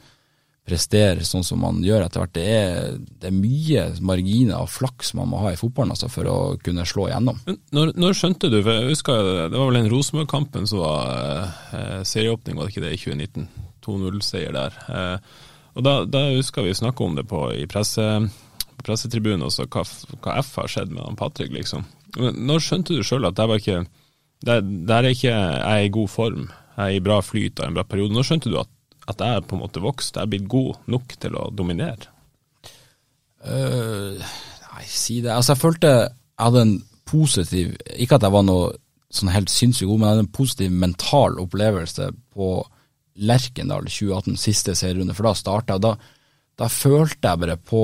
presterer sånn som man gjør etter hvert. Det er, det er mye marginer og flaks man må ha i fotballen altså, for å kunne slå igjennom. Når, når skjønte du, for jeg husker Det var vel den Rosenborg-kampen som var eh, serieåpning, var det ikke det, i 2019? 2-0-seier der. Eh, og Da, da husker vi snakka om det på, i presse, på pressetribunen også, hva, hva, F har skjedd med han Patrick, liksom. Når skjønte du sjøl at det var ikke der, der er ikke jeg er i god form, jeg er i bra flyt av en bra periode. Når skjønte du at at jeg er på en måte vokst, jeg er blitt god nok til å dominere? Uh, nei, si det. Altså, jeg følte jeg hadde en positiv Ikke at jeg var noe sånn helt sinnssykt god, men jeg hadde en positiv mental opplevelse på Lerkendal 2018, siste serierunde, for da starta jeg. Da, da følte jeg bare på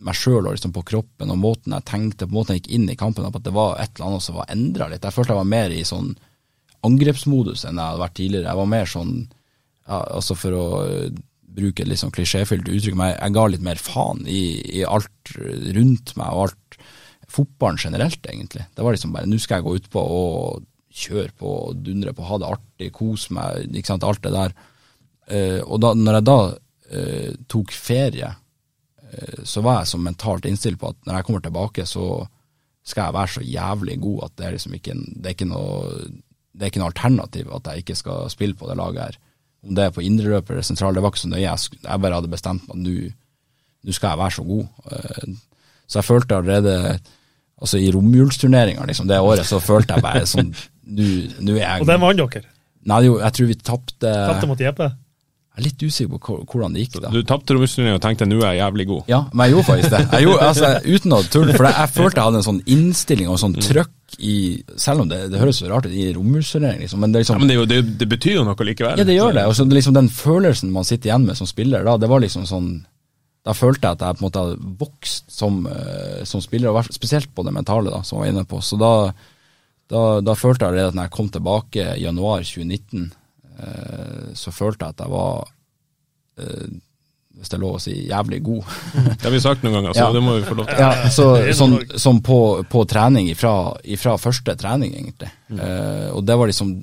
meg sjøl og liksom på kroppen og måten jeg tenkte, på måten jeg gikk inn i kampen, at det var et eller annet som var endra litt. Jeg følte jeg var mer i sånn angrepsmodus enn jeg hadde vært tidligere. Jeg var mer sånn ja, altså For å eh, bruke et litt sånn klisjéfylt uttrykk, men jeg ga litt mer faen i, i, alt rundt meg og alt fotballen generelt, egentlig. Det var liksom bare nå skal jeg gå utpå og kjøre på og dundre på, ha det artig, kose meg, ikke sant, alt det der. Uh, og da når jeg da uh, tok ferie, uh, så var jeg så mentalt innstilt på at når jeg kommer tilbake, så skal jeg være så jævlig god at det er liksom ikke, det er ikke noe det er ikke noe alternativ at jeg ikke skal spille på det laget her om det er på indreløper eller sentral, det var ikke så nøye. Jeg, bare hadde bestemt meg at nå skal jeg være så god. Så jeg følte allerede altså i romjulsturneringa liksom, det året, så følte jeg bare sånn Nå er jeg Og den vant dere? Nei, jeg tror vi tapte Tapte mot Jeppe? Jeg er litt usikker på hvordan det gikk. da. Du tapte romjulsturneringa og tenkte nå er jeg jævlig god? Ja, men jeg gjorde faktisk det. Jeg gjorde, altså, uten å tulle, for jeg, jeg, følte jeg hadde en sånn innstilling og sånn mm. trøkk i Selv om det, det høres så rart ut i romjulsturnering, liksom. Men, det, liksom, ja, men det, det, det, betyr jo noe likevel. Ja, det gjør det. Og så liksom den følelsen man sitter igjen med som spiller, da, det var liksom sånn da følte jeg at jeg på en måte hadde vokst som, uh, som spiller, og spesielt på det mentale, da, som jeg var inne på. Så da, da, da følte jeg allerede at når jeg kom tilbake i januar 2019, eh, så følte jeg at jeg var eh, hvis det er lov å si, jævlig god. Det har vi sagt noen ganger, så Ja. det må vi få lov til. Ja, så, sånn, sånn på, på trening ifra, ifra første trening, egentlig. Eh, og det var liksom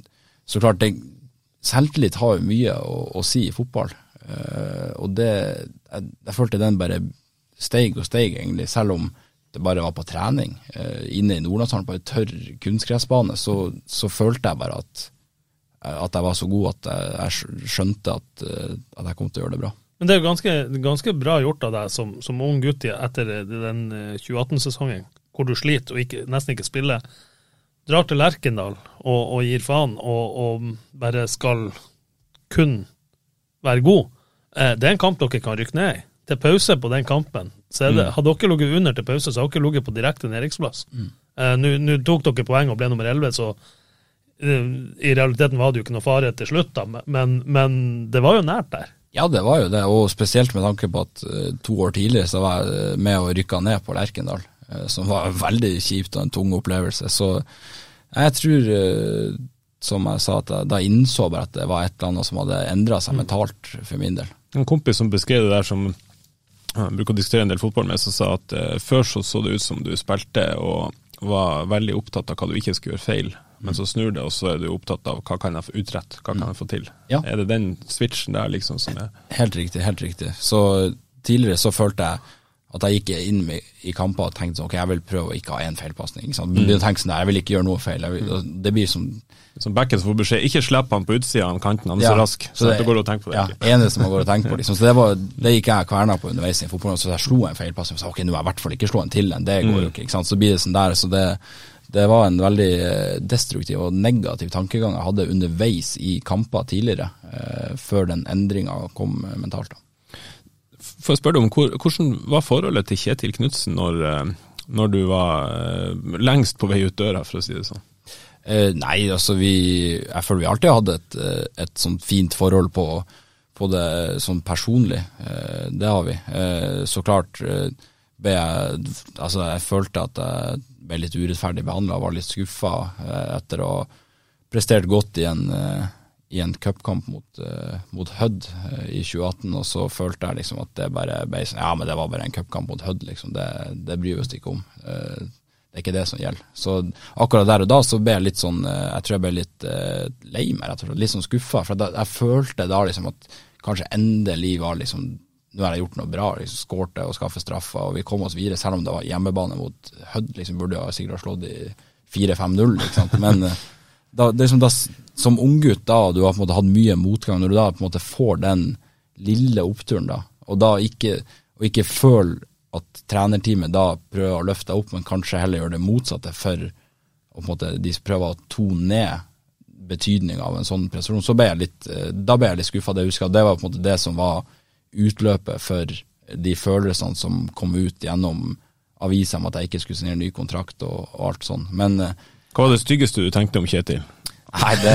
Så klart, det, selvtillit har jo mye å, å si i fotball. Eh, og det jeg, jeg følte den bare steig og steig, egentlig, selv om det bare var på trening. Eh, inne i Nordlandshallen på en tørr kunstgressbane, så, så følte jeg bare at at jeg var så god at jeg, skjønte at, eh, at jeg kom til å gjøre det bra. Men det er jo ganske, ganske bra gjort av deg som, som ung gutt etter den eh, 2018-sesongen, hvor du sliter og ikke, nesten ikke spiller. Drar til Lerkendal og, og gir faen og, og bare skal kun være god. Eh, det er en kamp dere kan rykke ned i. Til pause på den kampen. Så er det, Hadde dere ligget under til pause, så hadde dere ligget på direkte nedrykksplass. Mm. Nå nå tok dere poeng og ble nummer 11, så uh, i realiteten var det jo ikke noe fare til slutt, da, men, men det var jo nært der. Ja, det var jo det, og spesielt med tanke på at eh, to år tidligere så var jeg med og rykka ned på Lerkendal, som var veldig kjipt og en tung opplevelse. Så jeg tror, som jeg sa, at jeg da innså bare at det var et eller annet som hadde endra seg mentalt for min del. En kompis som beskrev det der som jeg bruker å diskutere en del fotball med, som sa at eh, før så så det ut som du spilte og var veldig opptatt av hva du ikke skulle gjøre feil, men så snur det, og så er du opptatt av hva kan jeg få utrett, hva kan jeg få til. Ja. Er det den switchen der liksom som er Helt riktig, helt riktig. Så tidligere så følte jeg at jeg gikk inn i kamper og tenkte sånn, ok, jeg vil prøve å ikke ha én feilpasning. tenke sånn, jeg vil ikke gjøre noe feil. Vil, det blir som Som backen får beskjed, ikke slipp han på utsida av kanten, han er Ja, så rask. Så, så det- går å tenke på det. Ja, eneste man går og tenker på. Liksom. Så det, var, det gikk jeg kverna på underveis i fotballen. Så jeg slo en feilpasning og sa ok, nå må jeg i hvert fall ikke slå en til en. Det går jo ikke. ikke sant? Så blir det sånn der. Så det, det var en veldig eh, destruktiv og negativ tankegang jeg hadde underveis i kamper tidligere, eh, før den endringa kom mentalt. da. Får jeg spørre deg om hvor, hvordan var forholdet til Kjetil Knutsen når, eh, når du var eh, lengst på vei ut døra, for å si det sånn? Eh, nei, altså vi Jeg føler vi alltid hadde et, eh, et sånt fint forhold på, på det sånn personlig. Eh, det har vi. Eh, så klart ble jeg Altså, jeg følte at jeg ble litt urettferdig behandla, var litt skuffa etter å ha prestert godt i en i en cupkamp mot, uh, mot Hødd uh, i 2018, og så følte jeg liksom at det bare ble sånn Ja, men det var bare en cupkamp mot Hødd, liksom. Det, det bryr vi oss ikke om. Uh, det er ikke det som gjelder. Så akkurat der og da så ble jeg litt sånn Jeg tror jeg ble litt lei meg, rett og slett. Litt sånn skuffa. For da, jeg følte da liksom at kanskje endelig var liksom Nå har jeg gjort noe bra. liksom Skårte og skaffet straffer, og vi kom oss videre. Selv om det var hjemmebane mot Hødd, liksom burde jeg sikkert ha slått i 4-5-0, ikke sant. Men da, det er som, da, som unggutt da, og du har på en måte hatt mye motgang, når du da på en måte får den lille oppturen da, og da ikke, og ikke føler at trenerteamet da prøver å løfte deg opp, men kanskje heller gjør det motsatte for å på en måte de prøver å tone ned betydninga av en sånn prestasjon, så ble jeg litt, eh, da ble jeg litt skuffa. Jeg husker det var på en måte det som var utløpet for de følelsene som kom ut gjennom avisa om at jeg ikke skulle signere ny kontrakt og, og alt sånn. Men eh, Hva var det styggeste du tenkte om Kjetil? Nei, det,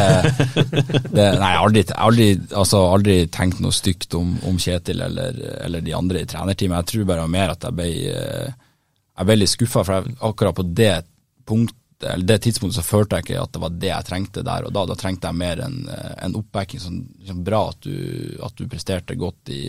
det Nei, jeg har aldri, aldri, altså, aldri tenkt noe stygt om, om Kjetil eller, eller de andre i trenerteamet. Jeg tror bare mer at jeg ble, eh, jeg ble litt skuffa, for jeg, akkurat på det eller det tidspunktet så følte jeg ikke at det var det jeg trengte der og da. Da trengte jeg mer en, eh, en oppbacking. Sånn, sånn bra at du, at du presterte godt i,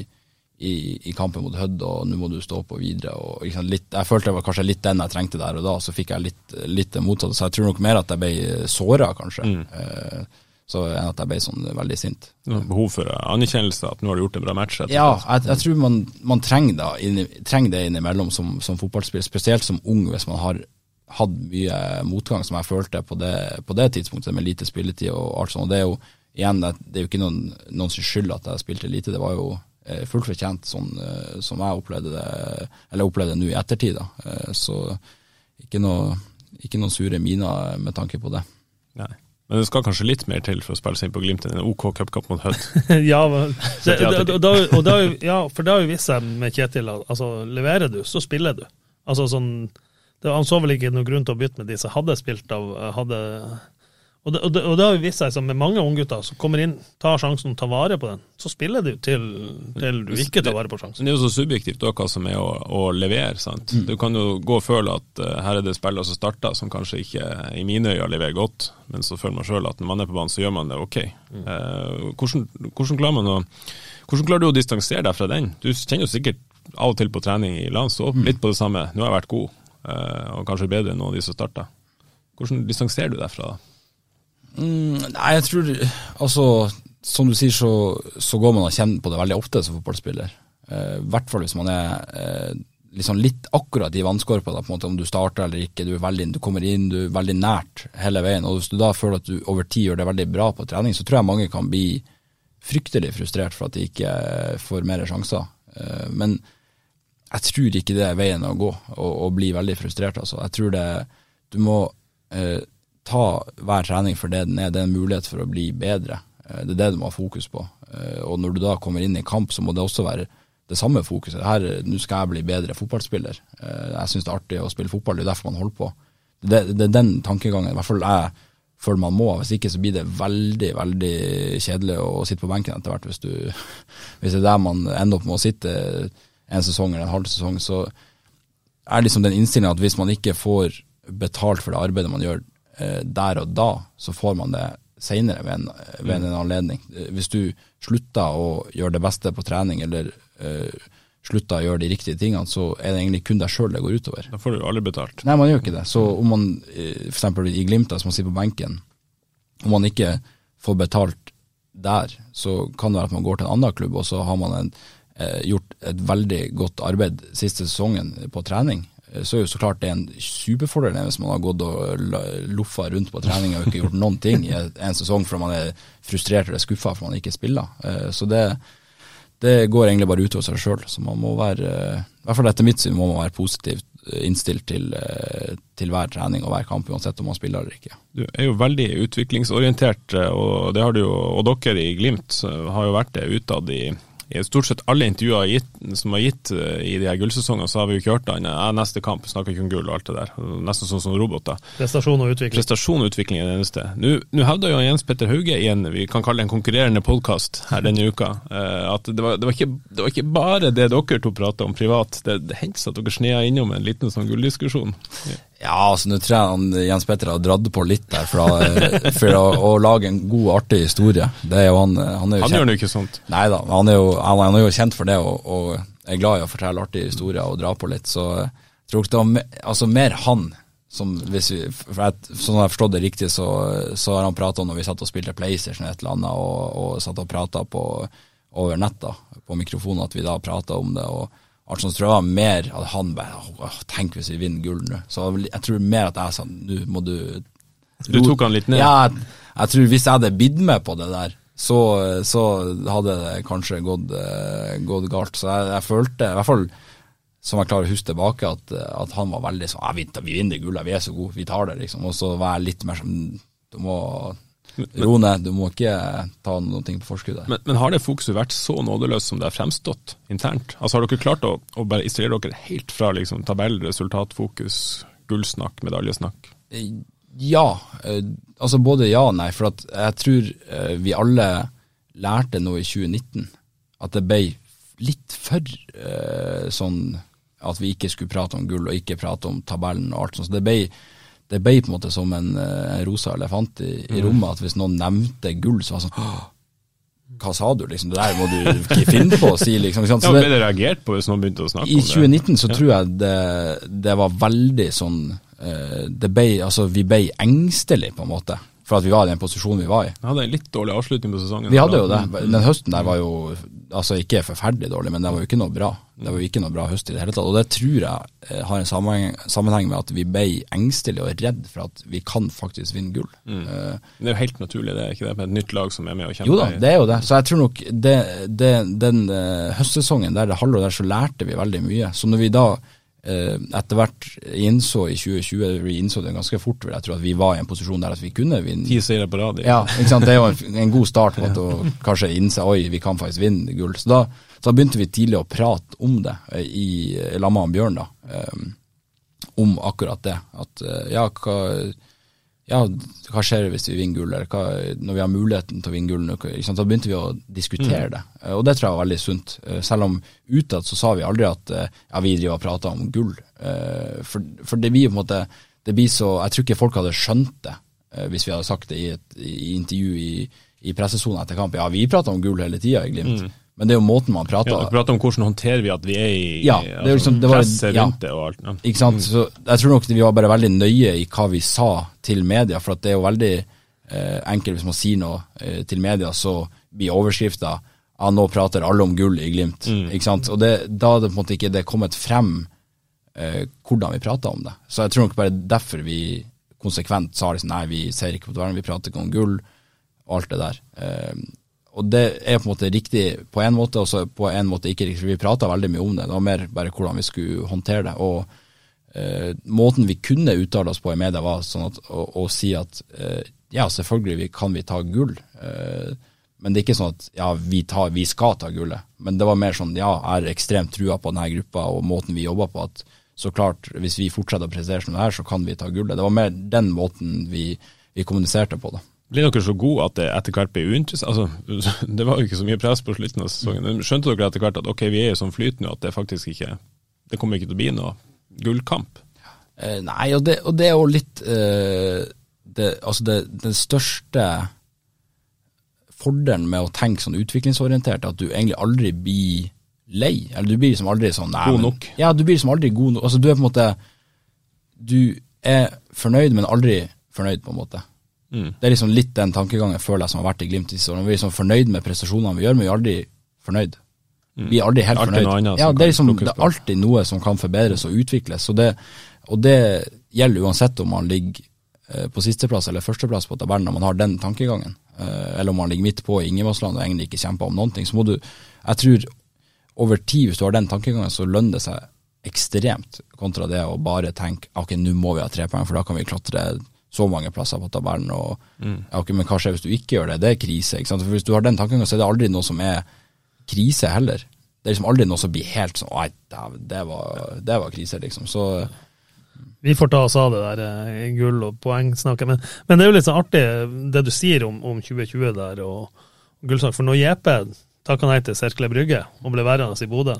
i, i kampen mot Hødd, og nå må du stå på videre. Og, liksom, litt, jeg følte det var kanskje litt den jeg trengte der og da, så fikk jeg litt, litt det motsatte. Så jeg tror nok mer at jeg ble såra, kanskje. Eh, så enn at jeg ble sånn veldig sint. Behov for anerkjennelse, at nå har du gjort en bra match? Ja, jeg, jeg tror man, man trenger, da, inni, trenger det innimellom som, som fotballspiller, spesielt som ung, hvis man har hatt mye motgang, som jeg følte på det, på det tidspunktet, med lite spilletid og alt sånt. Og det er jo igjen, det det er jo ikke noen, noens skyld at jeg spilte lite, det var jo eh, fullt fortjent sånn eh, som jeg opplevde det, eller opplevde det nå i ettertid. da. Eh, så ikke noe, ikke noen sure miner med tanke på det. Nei. Men det skal kanskje litt mer til for å spille seg inn på Glimt enn en OK cupkamp mot Hødd? ja, det, da, ja, for det har jo vist seg med Kjetil at altså, leverer du, så spiller du. Altså sånn det, Han så vel ikke noen grunn til å bytte med de som hadde spilt av hadde, Og det, og, det, og det har vist seg som med mange unggutter som kommer inn, tar sjansen og tar vare på den. Så spiller du til, til du ikke tar vare på sjansen. Det er jo så subjektivt da, hva som er å, å levere. sant? Mm. Du kan jo gå og føle at uh, her er det spillere som starter som kanskje ikke i mine øyne leverer godt, men så føler man sjøl at når man er på banen, så gjør man det ok. Mm. Uh, hvordan, hvordan, klarer man å, hvordan klarer du å distansere deg fra den? Du kjenner jo sikkert av og til på trening i land, så Mm. litt på det samme. Nå har jeg vært god, uh, og kanskje bedre enn noen av de som starter. Hvordan distanserer du deg fra det? Mm, nei, jeg tror Altså, som du sier, så, så går man og kjenner på det veldig ofte som fotballspiller. Eh, hvert fall hvis man er eh, liksom litt akkurat i vannskorpa, på en måte, om du starter eller ikke. Du, veldig, du kommer inn, du er veldig nært hele veien. og Hvis du da føler at du over tid gjør det veldig bra på trening, så tror jeg mange kan bli fryktelig frustrert for at de ikke får mer sjanser. Eh, men jeg tror ikke det er veien å gå, å bli veldig frustrert. Altså. Jeg tror det Du må eh, ta hver trening for det den er. Det er en mulighet for å bli bedre. Eh, Det er det du må ha fokus på. Eh, Og når du da kommer inn i kamp, så må det også være det samme fokuset. Her, Nå skal jeg bli bedre fotballspiller. Eh, Jeg syns det er artig å spille fotball, det er derfor man holder på. Det, det er den tankegangen i hvert fall jeg føler man må. Hvis ikke så blir det veldig veldig kjedelig å sitte på benken etter hvert. Hvis, du, hvis det er der man ender opp med å sitte en sesong eller en halv sesong, så er liksom den innstillinga at hvis man ikke får betalt for det arbeidet man gjør der og da, så får man det seinere ved, ved en anledning. Eh, Hvis du slutter å gjøre det beste på trening, eller uh, slutter å gjøre de riktige tingene, så er det egentlig kun deg sjøl det går utover. Da får du aldri betalt. Nei, man gjør ikke det. Så om man f.eks. i Glimt, som man sitter på benken, om man ikke får betalt der, så kan det være at man går til en annen klubb, og så har man en, eh, gjort et veldig godt arbeid siste sesongen på trening. Eh, Så er jo så klart det er en superfordel hvis man har gått og loffa rundt på trening og ikke gjort noen ting i en sesong fordi man er frustrert eller skuffa for man ikke spiller. Eh, Så det, det går egentlig bare utover seg sjøl. Så man må være, i hvert fall etter mitt syn, må man være positivt eh, innstilt til, til hver trening og hver kamp, uansett om man spiller eller ikke. Du er jo veldig utviklingsorientert, og det har du jo, og dere i Glimt har jo vært det utad i, i stort sett alle intervjuer gitt, som har gitt eh, i de her gullsesongene, så har vi jo ikke hørt annet. Ja, neste kamp snakker ikke om gull og alt det der. Nesten sånn som roboter. Prestasjon og utvikling. Prestasjon og utvikling er det eneste. Nå nå hevda jo Jens Petter Hauge i en vi kan kalle det en konkurrerende podkast her denne uka, eh, at det var, det, var ikke, det var ikke bare det dere to prata om privat. Det, det hendte at dere snea innom en liten sånn gulldiskusjon. Ja, altså nå tror jeg han, Jens Petter har dratt på litt der for, å, for å, å lage en god, artig historie. Det er jo han, han er jo Han gjør nå ikke sånt. Nei da, han er jo, han, han er jo kjent for det og, og er glad i å fortelle artige historier og dra på litt. Så jeg tror ikke det var me, altså, mer han som hvis vi, for jeg, Sånn jeg har forstått det riktig, så, så har han prata om når vi satt og spilte PlayStation et eller annet, og, og satt og prata over nett da, på mikrofonen, at vi da prata om det. og sånt, tror jeg var mer at han bare Tenk hvis vi vinner gull nå. Så jeg tror mer at jeg sa nå må du Du tok han litt ned? Ja, jeg, jeg tror hvis jeg hadde bidd med på det der, så, så hadde det kanskje gått, eh, gått galt. Så jeg, jeg følte, i hvert fall som jeg klarer å huske tilbake, at, at han var veldig sånn vi, vi vinner gullet, vi er så gode, vi tar det, liksom. Og så var jeg litt mer sånn Du må roe ned, du må ikke ta ting på forskudd. Men, men har det fokuset vært så nådeløst som det har fremstått internt? Altså Har dere klart å, å bare isolere dere helt fra liksom, tabell, resultatfokus, gullsnakk, medaljesnakk? Ja. Eh, altså både ja og nei. For jeg tror eh, vi alle lærte nå i 2019 at det ble litt for eh, sånn at vi ikke skulle prate om gull og ikke prate om tabellen og alt sånt. Så det ble, det ble på en måte som en, eh, en rosa elefant i, i Mm. rommet. At hvis noen nevnte gull, så var det sånn Hva sa du, liksom? Det der må du ikke finne på å si, liksom. Så det, Ja, Ble det- reagert på hvis noen begynte å snakke om det? I 2019 så Ja. tror jeg det, det var veldig sånn eh, det ble, altså Vi ble engstelige, på en måte, for at vi var i den posisjonen vi var i. Vi hadde en litt dårlig avslutning på sesongen. Vi hadde jo det. Mm. Den høsten der var jo altså ikke forferdelig dårlig, men det var jo ikke noe bra. Det var jo ikke noe bra høst i det hele tatt. Og det tror jeg eh, har en sammenheng, med at vi ble engstelige og redd for at vi kan faktisk vinne gull. Mm. Uh, Det er jo helt naturlig, det er ikke det? Med et nytt lag som er med og kjemper. jo da, det er jo det. Så jeg tror nok det, det, den uh, høstsesongen der, det halvåret der, så lærte vi veldig mye. Så når vi da etter hvert innså i 2020, vi innså det ganske fort, vil jeg tror at vi var i en posisjon der at vi kunne vinne. Ti seire på rad. Ja? Det er jo en, en god start på å kanskje innse oi, vi kan faktisk vinne gull. Så da, så da begynte vi tidlig å prate om det eh, i lag med Bjørn, da. Um, om akkurat det. At eh, ja, hva, ja, hva skjer hvis vi vinner gull, eller hva, når vi har muligheten til å vinne gull? Ikke? Da begynte vi å diskutere det, Eh, og det tror jeg var veldig sunt. Eh, Selv om utad så sa vi aldri at eh, ja, vi driver og prater om gull. For, for det blir på en måte det blir så, Jeg tror ikke folk hadde skjønt det hvis vi hadde sagt det i et i intervju i, i pressesonen etter kamp. Ja, vi prater om gull hele tida i Glimt, men det er jo måten man prater Ja, dere prater om hvordan håndterer vi at vi er i Ja, det er liksom- det var- presset rundt det og alt. Ja. Ikke sant? Så jeg tror nok vi var bare veldig nøye i hva vi sa til media, for at det er jo veldig eh, enkelt hvis man sier noe eh, til media, så blir overskrifta ja, nå prater alle om gull i Glimt. Ikke sant? Og det, da hadde på en måte ikke det kommet frem eh, hvordan vi prata om det. Så jeg tror nok bare derfor vi konsekvent sa liksom nei, vi ser ikke på dvergen, vi prater ikke om gull, og alt det der. Eh, og det er på en måte riktig på en måte, og så på en måte ikke riktig. Vi prata veldig mye om det. Det var mer bare hvordan vi skulle håndtere det. Og eh, måten vi kunne uttale oss på i media, var sånn at, å, å si at eh, ja, selvfølgelig kan vi ta gull. Eh, men det er ikke sånn at ja, vi, tar, vi skal ta gullet. Men det var mer sånn ja, jeg er ekstremt trua på denne gruppa og måten vi jobber på. at så klart, hvis vi fortsetter å prestere som det her, så kan vi ta gullet. Det var mer den måten vi, vi kommuniserte på. da. Blir dere så gode at det etter hvert blir uinteressant? Altså, det var jo ikke så mye press på slutten av sesongen. Skjønte dere etter hvert at ok, vi er jo sånn flytende at det faktisk ikke Det kommer ikke til å bli noe gullkamp? Eh, nei, og det, og det er jo litt eh, det, Altså, det, den største fordelen med å tenke sånn utviklingsorientert, er at du egentlig aldri blir lei. Eller du blir liksom aldri sånn nei, God men- nok. Ja, du blir liksom aldri god nok. Altså, du er på en måte Du er fornøyd, men aldri fornøyd, på en måte. Mm. Det er liksom litt den tankegangen føler jeg som har vært i Glimt Når årene. Vi er liksom fornøyd med prestasjonene vi gjør, men vi er aldri fornøyd. Vi er aldri helt fornøyd. ja, det er liksom det er alltid noe som kan forbedres og utvikles. Og det, og det gjelder uansett om man ligger eh, på sisteplass eller førsteplass på tabellen, når man har den tankegangen. Eh, eller om man ligger midt på i Ingemannsland og egentlig ikke kjemper om noen ting. Så må du Jeg tror over tid, hvis du har den tankegangen, så lønner det seg ekstremt kontra det å bare tenke ok, nå må vi ha tre poeng, for da kan vi klatre så mange plasser på tabellen. Og, ja, ok, men hva skjer hvis du ikke gjør det? Det er krise. ikke sant? For Hvis du har den tanken, så er det aldri noe som er krise heller. Det er liksom aldri noe som blir helt sånn Nei, dæven, det, var- det var krise, liksom. Så Vi får ta oss av det der eh, gull- og poengsnakket. Men, men det er jo litt sånn artig det du sier om, om 2020 der og, og gullsnakk. For når JP takka nei til Serkle Brygge og ble værende i Bodø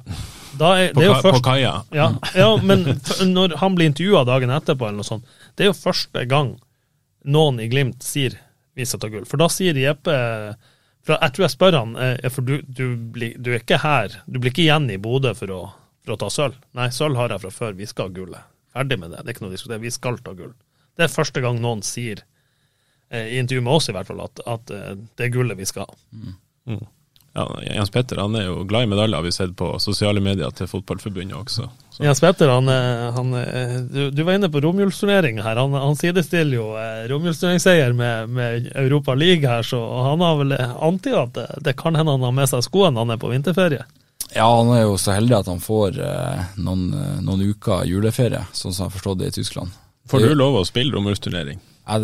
da er, På, det er jo først, på kaia? Ja, ja, men når han blir intervjua dagen etterpå, eller noe sånt, det er jo første gang noen i Glimt sier vi skal ta gull. For da sier Jeppe for Jeg tror jeg spør han, eh, for du, du, blir, du er ikke her, du blir ikke igjen i Bodø for å, for å ta sølv. Nei, sølv har jeg fra før, vi skal ha gullet. Ferdig med det, det er ikke noe å diskutere, vi skal ta gull. Det er første gang noen sier, eh, i intervju med oss i hvert fall, at, at eh, det er gullet vi skal ha. Ja, Jens Petter han er jo glad i medaljer, har vi sett på sosiale medier til Fotballforbundet også. Så. Jens Petter, han, eh, han, eh, du, du var inne på romjulsturnering her. Han, han sidestiller jo romjulsturneringseier romjulsturneringsseier med, med Europa League her, så han har vel antydet at det, det kan hende han har med seg skoene han er på vinterferie. ja, han er jo så heldig at han får eh, noen, eh, noen uker juleferie, sånn som jeg har forstått det i Tyskland. Får du lov å spille romjulsturnering?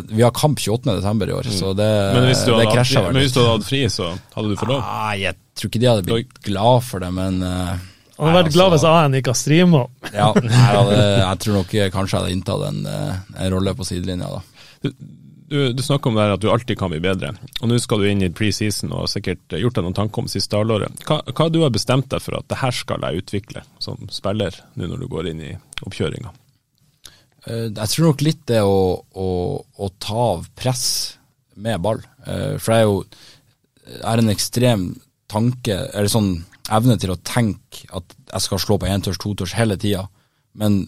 Vi har kamp 28. desember i år, så det, Mm. Men hvis du hadde, men hvis du hadde hatt fri, så hadde du fått lov? Nei, jeg tror ikke de hadde blitt glad for det, men eh, Han hadde vært glad hvis altså, AN ikke har streama. ja, jeg, hadde, jeg tror nok kanskje jeg hadde inntatt en, eh, en rolle på sidelinja da. Du, du snakker om det her at du alltid kan bli bedre, og nå skal du inn i preseason og har sikkert gjort deg noen tanker om siste halvåret. Hva, hva du har bestemt deg for at det her skal jeg utvikle som spiller, nå når du går inn i oppkjøringa? Eh, Jeg tror nok litt det å, å, å ta av press med ball. Eh, For jeg er jo jeg har en ekstrem tanke, eller sånn evne til å tenke at jeg skal slå på entørs, totørs hele tida. Men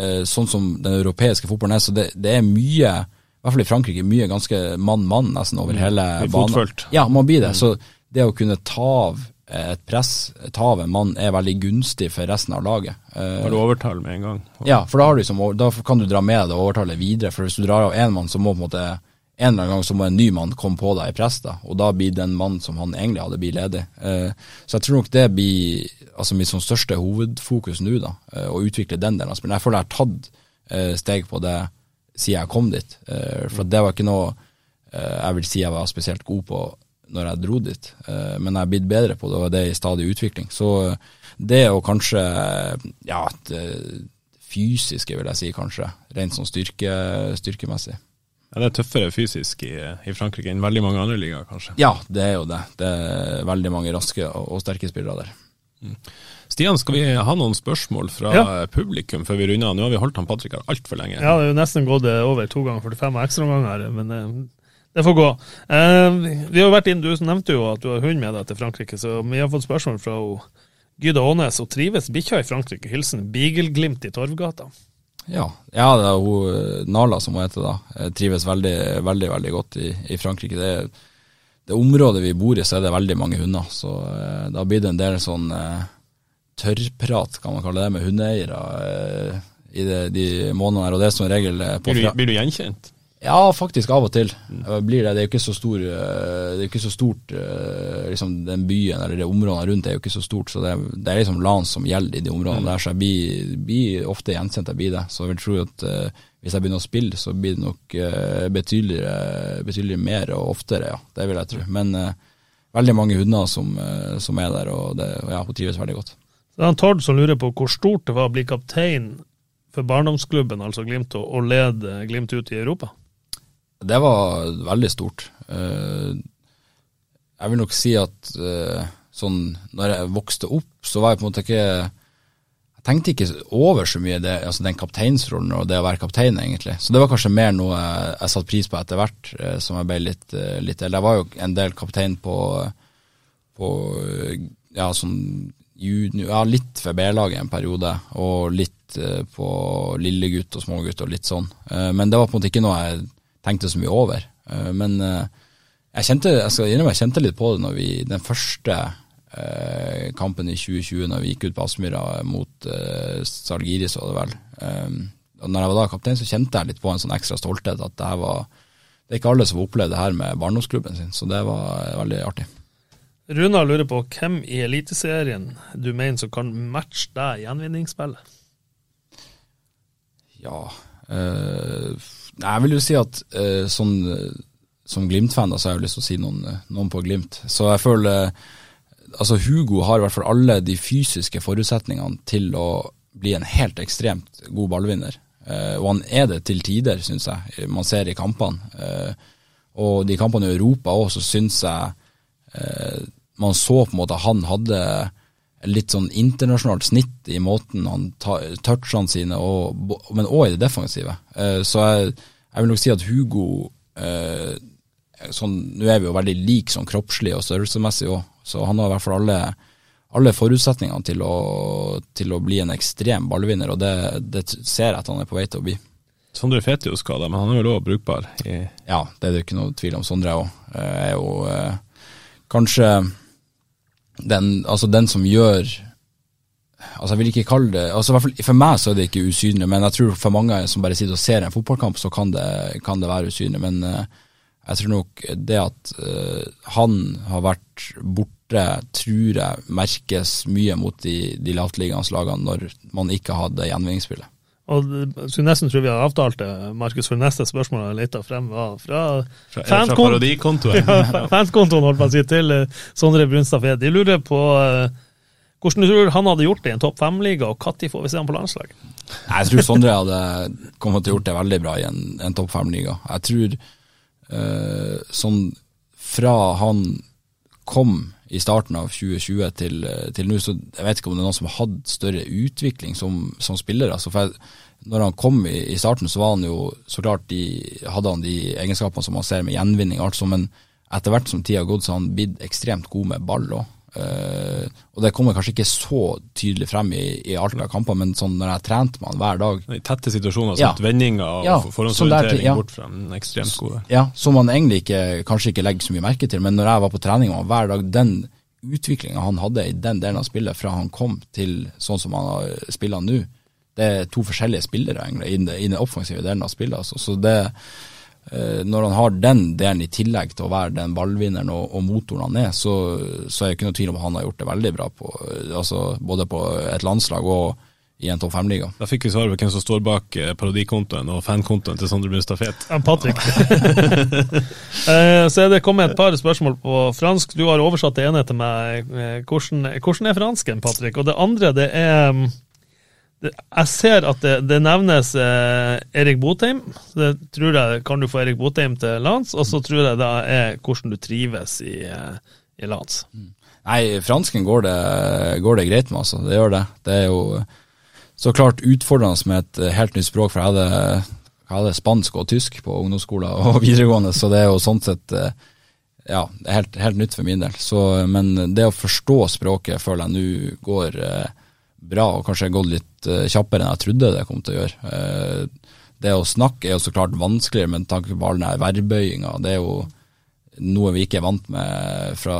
eh, sånn som den europeiske fotballen er, så det, det er mye, i hvert fall i Frankrike, mye ganske mann-mann nesten over hele Litt banen. fotfølt. Ja, man blir det. Så det å kunne ta av et press, ta av en mann, er veldig gunstig for resten av laget. Da Har du overtall med en gang? ja, for da, har du liksom, da kan du dra med deg overtallet videre. For hvis du drar av én mann, så må på en måte en eller annen gang så må en ny mann komme på deg i press, da, og da blir den mannen som han egentlig hadde, blitt ledig. Eh, så jeg tror nok det blir altså mitt sånn største hovedfokus nå, da, eh, å utvikle den delen av spillet. Jeg føler jeg har tatt eh, steg på det siden jeg kom dit, for det var ikke noe jeg vil si jeg var spesielt god på når jeg dro dit, eh, men jeg er blitt bedre på det, og det er i stadig utvikling. Så eh, det å kanskje ja, det fysiske, vil jeg si kanskje, rent sånn styrke, styrkemessig. Ja, det er tøffere fysisk i, i Frankrike enn veldig mange andre ligaer, kanskje. Ja, det er jo det. Det er veldig mange raske og, og sterke spillere der. Mm. Stian, skal vi ha noen spørsmål fra ja. publikum før vi runder av? Nå har vi holdt han Patrick her altfor lenge. Ja, det er jo nesten gått over to ganger 45 ekstraomganger, men eh, det får gå. Eh, vi har vært inn, Du nevnte jo at du har hund med deg til Frankrike, så vi har fått spørsmål fra Gyda Aanes. Og trives bikkja i Frankrike? Hilsen Bigelglimt i Torvgata. Ja, ja det er hun Nala som hun heter da. Jeg trives veldig, veldig veldig godt i, i Frankrike. Det, det området vi bor i, så er det veldig mange hunder. Så eh, da blir det en del sånn eh, tørrprat, kan man kalle det, med hundeeiere eh, i det, de månedene her. Og det er som regel eh, på blir, du, blir du gjenkjent? Ja, faktisk av og til blir det. Det er jo ikke så, stor, eh, det er ikke så stort liksom Den byen eller det områdene rundt er jo ikke så stort, så det er, det er liksom LAN som gjelder i de områdene mm. der. Så jeg blir, blir ofte gjenkjent, jeg blir det. Så jeg vil tro at uh, hvis jeg begynner å spille, så blir det nok uh, betydelig, betydelig, mer og oftere, ja. Det vil jeg tro. Men uh, veldig mange hunder som, som, er der, og det, ja, hun trives veldig godt. Det er Tord som lurer på hvor stort det var å bli kaptein for barndomsklubben, altså Glimt, og lede Glimt ut i Europa? Det var veldig stort. Eh, jeg vil nok si at eh, sånn når jeg vokste opp, så var jeg på en måte ikke Jeg tenkte ikke over så mye det, altså den kapteinsrollen og det å være kaptein, egentlig. Så det var kanskje mer noe jeg, jeg satte pris på etter hvert, eh, som jeg ble litt, litt eldre. Jeg var jo en del kaptein på, på ja, sånn junior, ja, litt for B-laget en periode, og litt på lillegutt og smågutt og litt sånn. Men det var på en måte ikke noe jeg tenkte så mye over. Eh, men eh, jeg kjente, jeg skal innrømme, jeg kjente litt på det når vi, den første eh, kampen i 2020, når vi gikk ut på Aspmyra mot Salgiris, var det vel. Og når jeg var da kaptein, så kjente jeg litt på en sånn ekstra stolthet. At det her var Det er ikke alle som har opplevd det her med barndomsklubben sin, så det var veldig artig. Runa lurer på hvem i Eliteserien du mener som kan matche deg i gjenvinningsspillet? Ja øh, jeg vil jo si at uh, sånn, som Glimt-fan så har jeg lyst til å si noen, noen, på Glimt. Så jeg føler altså Hugo har i hvert fall alle de fysiske forutsetningene til å bli en helt ekstremt god ballvinner. Uh, og han er det til tider, syns jeg. Man ser i kampene. Uh, og de kampene i Europa òg, så syns jeg man så på en måte han hadde litt sånn internasjonalt snitt i måten han touchene sine, og, men òg i det defensive. Uh, så jeg, jeg, vil nok si at Hugo uh, sånn, Nå er vi jo veldig like sånn kroppslig og størrelsesmessig òg, så han har i hvert fall alle, alle forutsetningene til å, til å, bli en ekstrem ballvinner, og det, det, ser jeg at han er på vei til å bli. Sondre Fete er jo skada, men han er vel òg brukbar? I ja, det er det ikke noe tvil om. Sondre òg er jo kanskje den, altså den som gjør altså Jeg vil ikke kalle det altså For meg så er det ikke usynlig, men jeg tror for mange som bare sitter og ser en fotballkamp, så kan det, kan det være usynlig. Men uh, jeg tror nok det at uh, han har vært borte, tror jeg merkes mye mot de, de lavtliggende lagene når man ikke hadde gjenvinningsspillet. Og skulle nesten tro vi har avtalt det, Markus, for neste spørsmål jeg leta frem, var fra, fra, fra parodikontoen. ja, fanskontoen, holdt på å si, til uh, Sondre Brunstad Fed. De lurer på uh, hvordan du tror han hadde gjort det i en topp fem-liga, og når får vi se ham på landslag? Jeg tror Sondre hadde kommet til å gjort det veldig bra i en, en topp fem-liga. Jeg tror uh, sånn fra han kom i starten av 2020 til, til nå, så jeg vet ikke om det er noen som har hatt større utvikling som, som spiller. Altså, for jeg, når han kom i, i, starten, så var han jo så klart de, hadde han de egenskapene som man ser med gjenvinning, altså, men etter hvert som tida har gått, så har han blitt ekstremt god med ball òg. Uh, og det kommer kanskje ikke så tydelig frem i, i alle kamper, men sånn når jeg trente med han hver dag I tette situasjoner, ja. sånn vendinger og ja, forhåndsorientering ja. bort fra den ekstremt gode. Ja, som man egentlig ikke, kanskje ikke legger så mye merke til, men når jeg var på trening med han hver dag, den utviklinga han hadde i den delen av spillet fra han kom til sånn som han spiller nå, det er to forskjellige spillere egentlig, i den, offensive delen av spillet. Altså. Så det Eh, når han har den delen i tillegg til å være den ballvinneren og, og motoren han er, så, så, er det ikke noe tvil om at han har gjort det veldig bra på, altså både på et landslag og i en topp fem-liga. Da fikk vi svar på hvem som står bak eh, parodikontoen og fankontoen til Sondre Brunstad Fet. Ja, Patrick. Eh, så er det kommet et par spørsmål på fransk. Du har oversatt det ene til meg. Hvordan, hvordan er fransken, Patrick? Og det andre, det er det, jeg ser at det, det nevnes eh, Erik Botheim. Så det tror jeg kan du få Erik Botheim til lands. Og så tror jeg det er hvordan du trives i, eh, i lands. Nei, fransken går det, går det greit med, altså. Det gjør det. Det er jo så klart utfordrende med et helt nytt språk, for jeg hadde, jeg hadde spansk og tysk på ungdomsskolen og videregående, så det er jo sånn sett eh, ja, helt, helt nytt for min del. Så, men det å forstå språket føler jeg nå går eh, bra, og kanskje gått litt uh, kjappere enn jeg trodde det kom til å gjøre. Uh, det å snakke er jo så klart vanskeligere med tanke på all den værbøyinga. Det er jo noe vi ikke er vant med fra,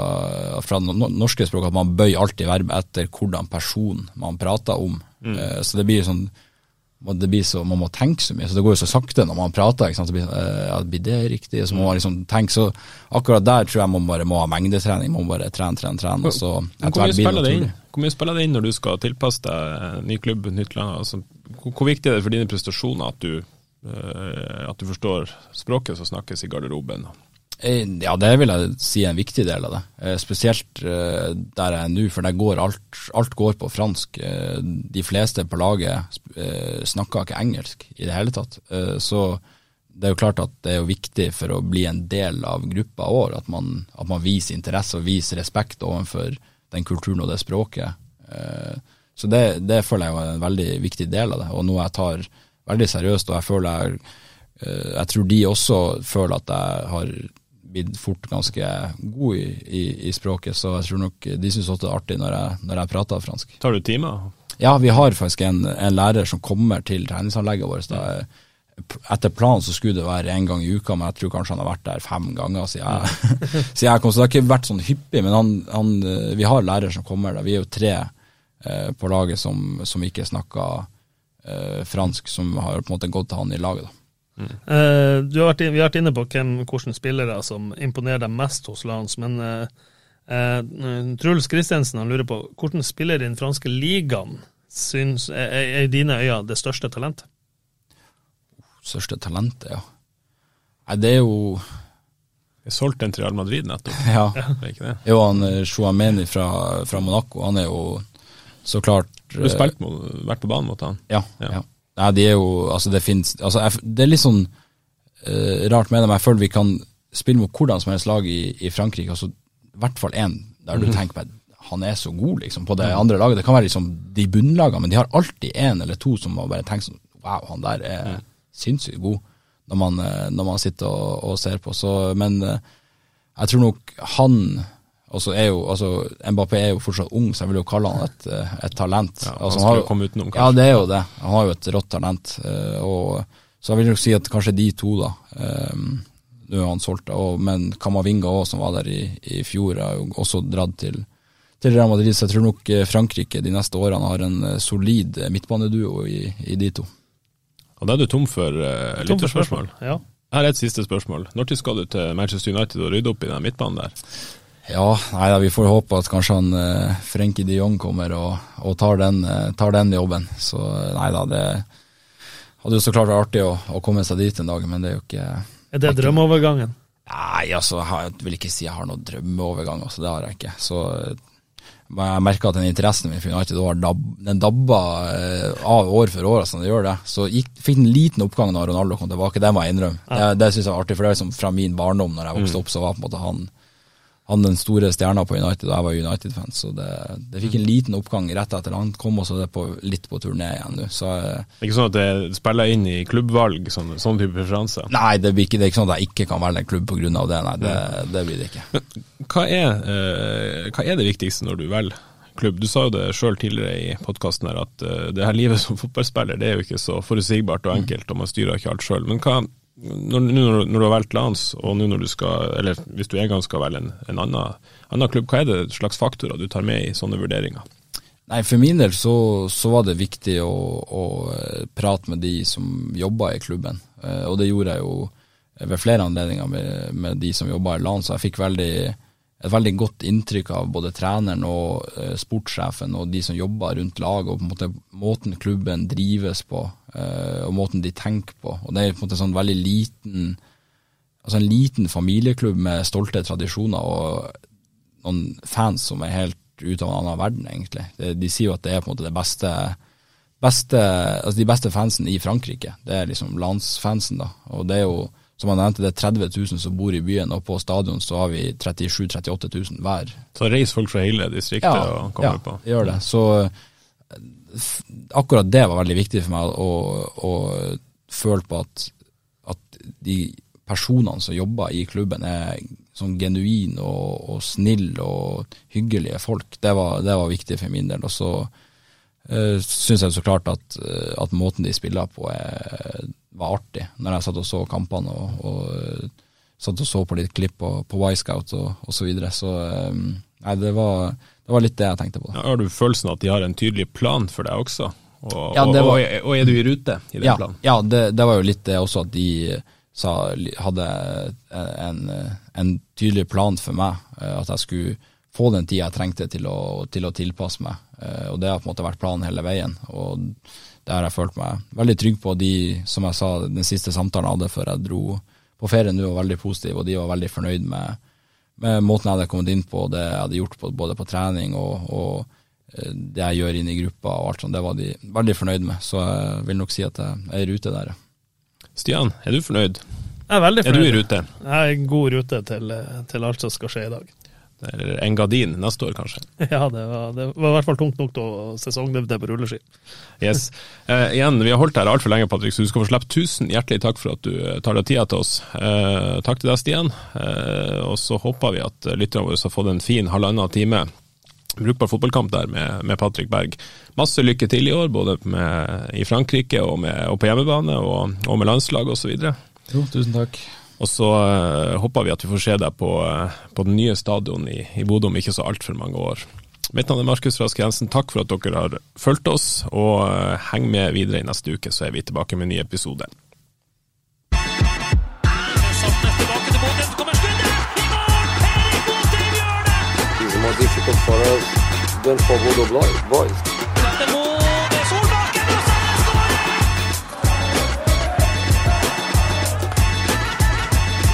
fra norske språk, at man bøyer alltid verb etter hvordan person man prater om. Mm. Uh, så det blir sånn det blir så, Man må tenke så mye, så det går jo så sakte når man prater. så blir, ja, blir det riktig? Så må man liksom tenke, så Akkurat der tror jeg man bare må ha mengdetrening. Man må bare trene, trene, trene. og så Hvor mye spiller det inn? Hvor mye spiller det inn når du skal tilpasse deg ny klubb, nytt land? Altså, hvor, viktig er det for dine prestasjoner at du, uh, at du forstår språket som snakkes i garderoben? Eh, ja, det vil jeg si er en viktig del av det. Uh, spesielt uh, der jeg er nå, for går alt, alt, går på fransk. de fleste på laget snakker ikke engelsk i det hele tatt. så det er jo klart at det er viktig for å bli en del av gruppa òg, at, at, man viser interesse og viser respekt overfor den kulturen og det språket. Eh, så det, det, føler jeg er en veldig viktig del av det, og noe jeg tar veldig seriøst. Og jeg føler jeg, eh, jeg tror de også føler at jeg har blitt fort ganske god i, i, i språket, så jeg tror nok de syns også det er artig når jeg, når jeg prater fransk. Tar du timer? Ja, vi har faktisk en, en lærer som kommer til treningsanlegget vårt. Da, etter planen så skulle det være en gang i uka, men jeg tror kanskje han har vært der fem ganger siden jeg, siden jeg kom. Så det har ikke vært sånn hyppig, men han, han, vi har lærere som kommer der. Vi er jo tre eh, på laget som, som ikke snakker eh, fransk, som har på en måte gått til han i laget. da. Mm. Uh, vært, vi har vært inne på hvem, hvilke spillere som imponerer deg mest hos Lans, men uh, uh, Truls Kristiansen lurer på hvilken spiller i den franske ligaen syns, er, er i dine øyne det største talentet? største talentet, ja. Nei, det er jo Jeg solgte en til Real Madrid nettopp. Ja. Det? Jo, han Chouameni fra, fra, Monaco, han er jo så klart Du har vært på banen mot han? Ja. ja. ja. Nei, de er jo Altså, det fins altså, Det er litt sånn uh, rart med dem. Jeg føler vi kan spille mot hvordan som helst lag i, i Frankrike, altså i hvert fall én der du mm. tenker på han er så god, liksom, på det andre laget. Det kan være liksom de bunnlagene, men de har alltid én eller to som man bare tenker sånn Wow, han der er mm sinnssykt god når man, eh, når man sitter og, og, ser på. Så, men eh, jeg tror nok han også er jo, altså Mbappé er jo fortsatt ung, så jeg vil jo kalle han et, eh, et talent. Ja, altså, han skal jo komme utenom, kanskje. Ja, det er jo det. Han har jo et rått talent. Og, så jeg vil nok si at kanskje de to, da. Nå er han solgt, og, men Kamavinga òg, som var der i, i fjor, har jo også dratt til, til Real Madrid. Så jeg tror nok Frankrike de neste årene har en solid midtbaneduo i, i de to. Og da er du tom for uh, lytterspørsmål. Ja. Her er et siste spørsmål. Når skal du til Manchester United og rydde opp i den midtbanen der? Ja, nei vi får håpe at kanskje han eh, Frenkie de Jong kommer og, og tar, den, eh, tar, den, jobben. Så nei da, det hadde jo så klart vært artig å, å, komme seg dit en dag, men det er jo ikke Er det drømmeovergangen? Nei, altså, jeg vil ikke si jeg har noen drømmeovergang, altså, det har jeg ikke. Så jeg merker at den interessen min for United var dab, den dabba eh, av år for år. Altså, det gjør det. Så gikk, fikk en liten oppgang da Ronaldo kom tilbake, det må jeg innrømme. Ja. Det, det syns jeg var artig, for det er liksom fra min barndom, når jeg vokste mm. opp, så var på en måte han han den store stjerna på United, og jeg var United-fan. Så det, det, fikk en liten oppgang rett etter han kom, og så det på, litt på turné igjen nå. Så, det er ikke sånn at det spiller inn i klubbvalg, sånn, sånn type preferanse? Nei, det, ikke, det, er ikke sånn at jeg ikke kan velge en klubb pga. det. Nei, det, det, blir det ikke. Men, hva, er, eh, hva er det viktigste når du velger klubb? Du sa jo det sjøl tidligere i podkasten at uh, det her livet som fotballspiller det er jo ikke så forutsigbart og enkelt, og man styrer ikke alt sjøl. Men hva, når, når, du har valgt Lans, og nå når du skal, eller hvis du en gang skal velge en, en annen, annen, klubb, hva er det slags faktorer du tar med i sånne vurderinger? Nei, For min del så, så var det viktig å, å, eh, prate med de som jobba i klubben, eh, og det gjorde jeg jo ved flere anledninger med, med de som jobba i Lans. Jeg fikk veldig et veldig godt inntrykk av både treneren og eh, sportssjefen og de som jobber rundt laget, og på en måte måten klubben drives på, eh, og måten de tenker på. Og Det er på en måte sånn veldig liten altså en liten familieklubb med stolte tradisjoner og noen fans som er helt ut av en annen verden, egentlig. De, de sier jo at det er på en måte det beste beste, altså de beste fansen i Frankrike. Det er liksom landsfansen, da. Og det er jo, som jeg nevnte, det er 30 000 som bor i byen, og på stadion så har vi 37 000-38 000 hver. Så reiser folk fra hele distriktet Ja, og kommer ja, på? gjør det. Så akkurat det var veldig viktig for meg, å, å føle på at, at de personene som jobber i klubben er sånn genuine og, og snille og hyggelige folk. Det var, det var viktig for min del. Og så uh, syns jeg så klart at, eh, at måten de spiller på er, var artig, når jeg satt og så kampene og, og satt og så på litt klipp på, på Y-Scout og, og så videre. Så eh, nei, det var, det var litt det jeg tenkte på. Ja, Har du følelsen at de har en tydelig plan for deg også? Og, Ja, var- og, og er du i rute i den ja, planen? Ja, det, det var jo litt det også at de sa, hadde en, en tydelig plan for meg. eh, At jeg skulle få den tida jeg trengte til å, til å tilpasse meg. Eh, Og det har på en måte vært planen hele veien. Og det har jeg følt meg veldig trygg på. De, som jeg sa, den siste samtalen jeg hadde før jeg dro på ferie nå, var veldig positiv, og de var veldig fornøyd med, med måten jeg hadde kommet inn på, det jeg hadde gjort på, både på trening og, og eh, det jeg gjør inn i gruppa og alt sånt. Det var de veldig fornøyd med. Så jeg vil nok si at jeg er i rute der. Stian, er du fornøyd? Jeg er veldig fornøyd. Er du i rute? Jeg er i god rute til, til alt som skal skje i dag. Eller en gardin neste år, kanskje? Ja, det var, det var i hvert fall tungt nok til å sesongdebutere på rulleski. Yes. Eh, igjen, vi har holdt her altfor lenge, Patrick, så du skal få slippe. Tusen hjertelig takk for at du eh, tar deg tida til oss. Eh, takk til deg, Stian. Eh, og så håper vi at lytterne våre har fått en fin halvannen time brukbar fotballkamp der med, med Patrick Berg. Masse lykke til i år, både med, i Frankrike og, med, og på hjemmebane, og, og med landslag osv. Jo, tusen takk. Og så eh, håper vi at vi får se deg på, eh, på den nye stadion i, i Bodø om ikke så altfor mange år. Mitt navn er Markus Rask Jensen, takk for at dere har fulgt oss, og eh, heng med videre i neste uke, så er vi tilbake med en ny episode. Saltnes tilbake til Bodø, så kommer skuddet! I mål! Erik Botheim gjør det! The more difficult for us than for Bodo Boys.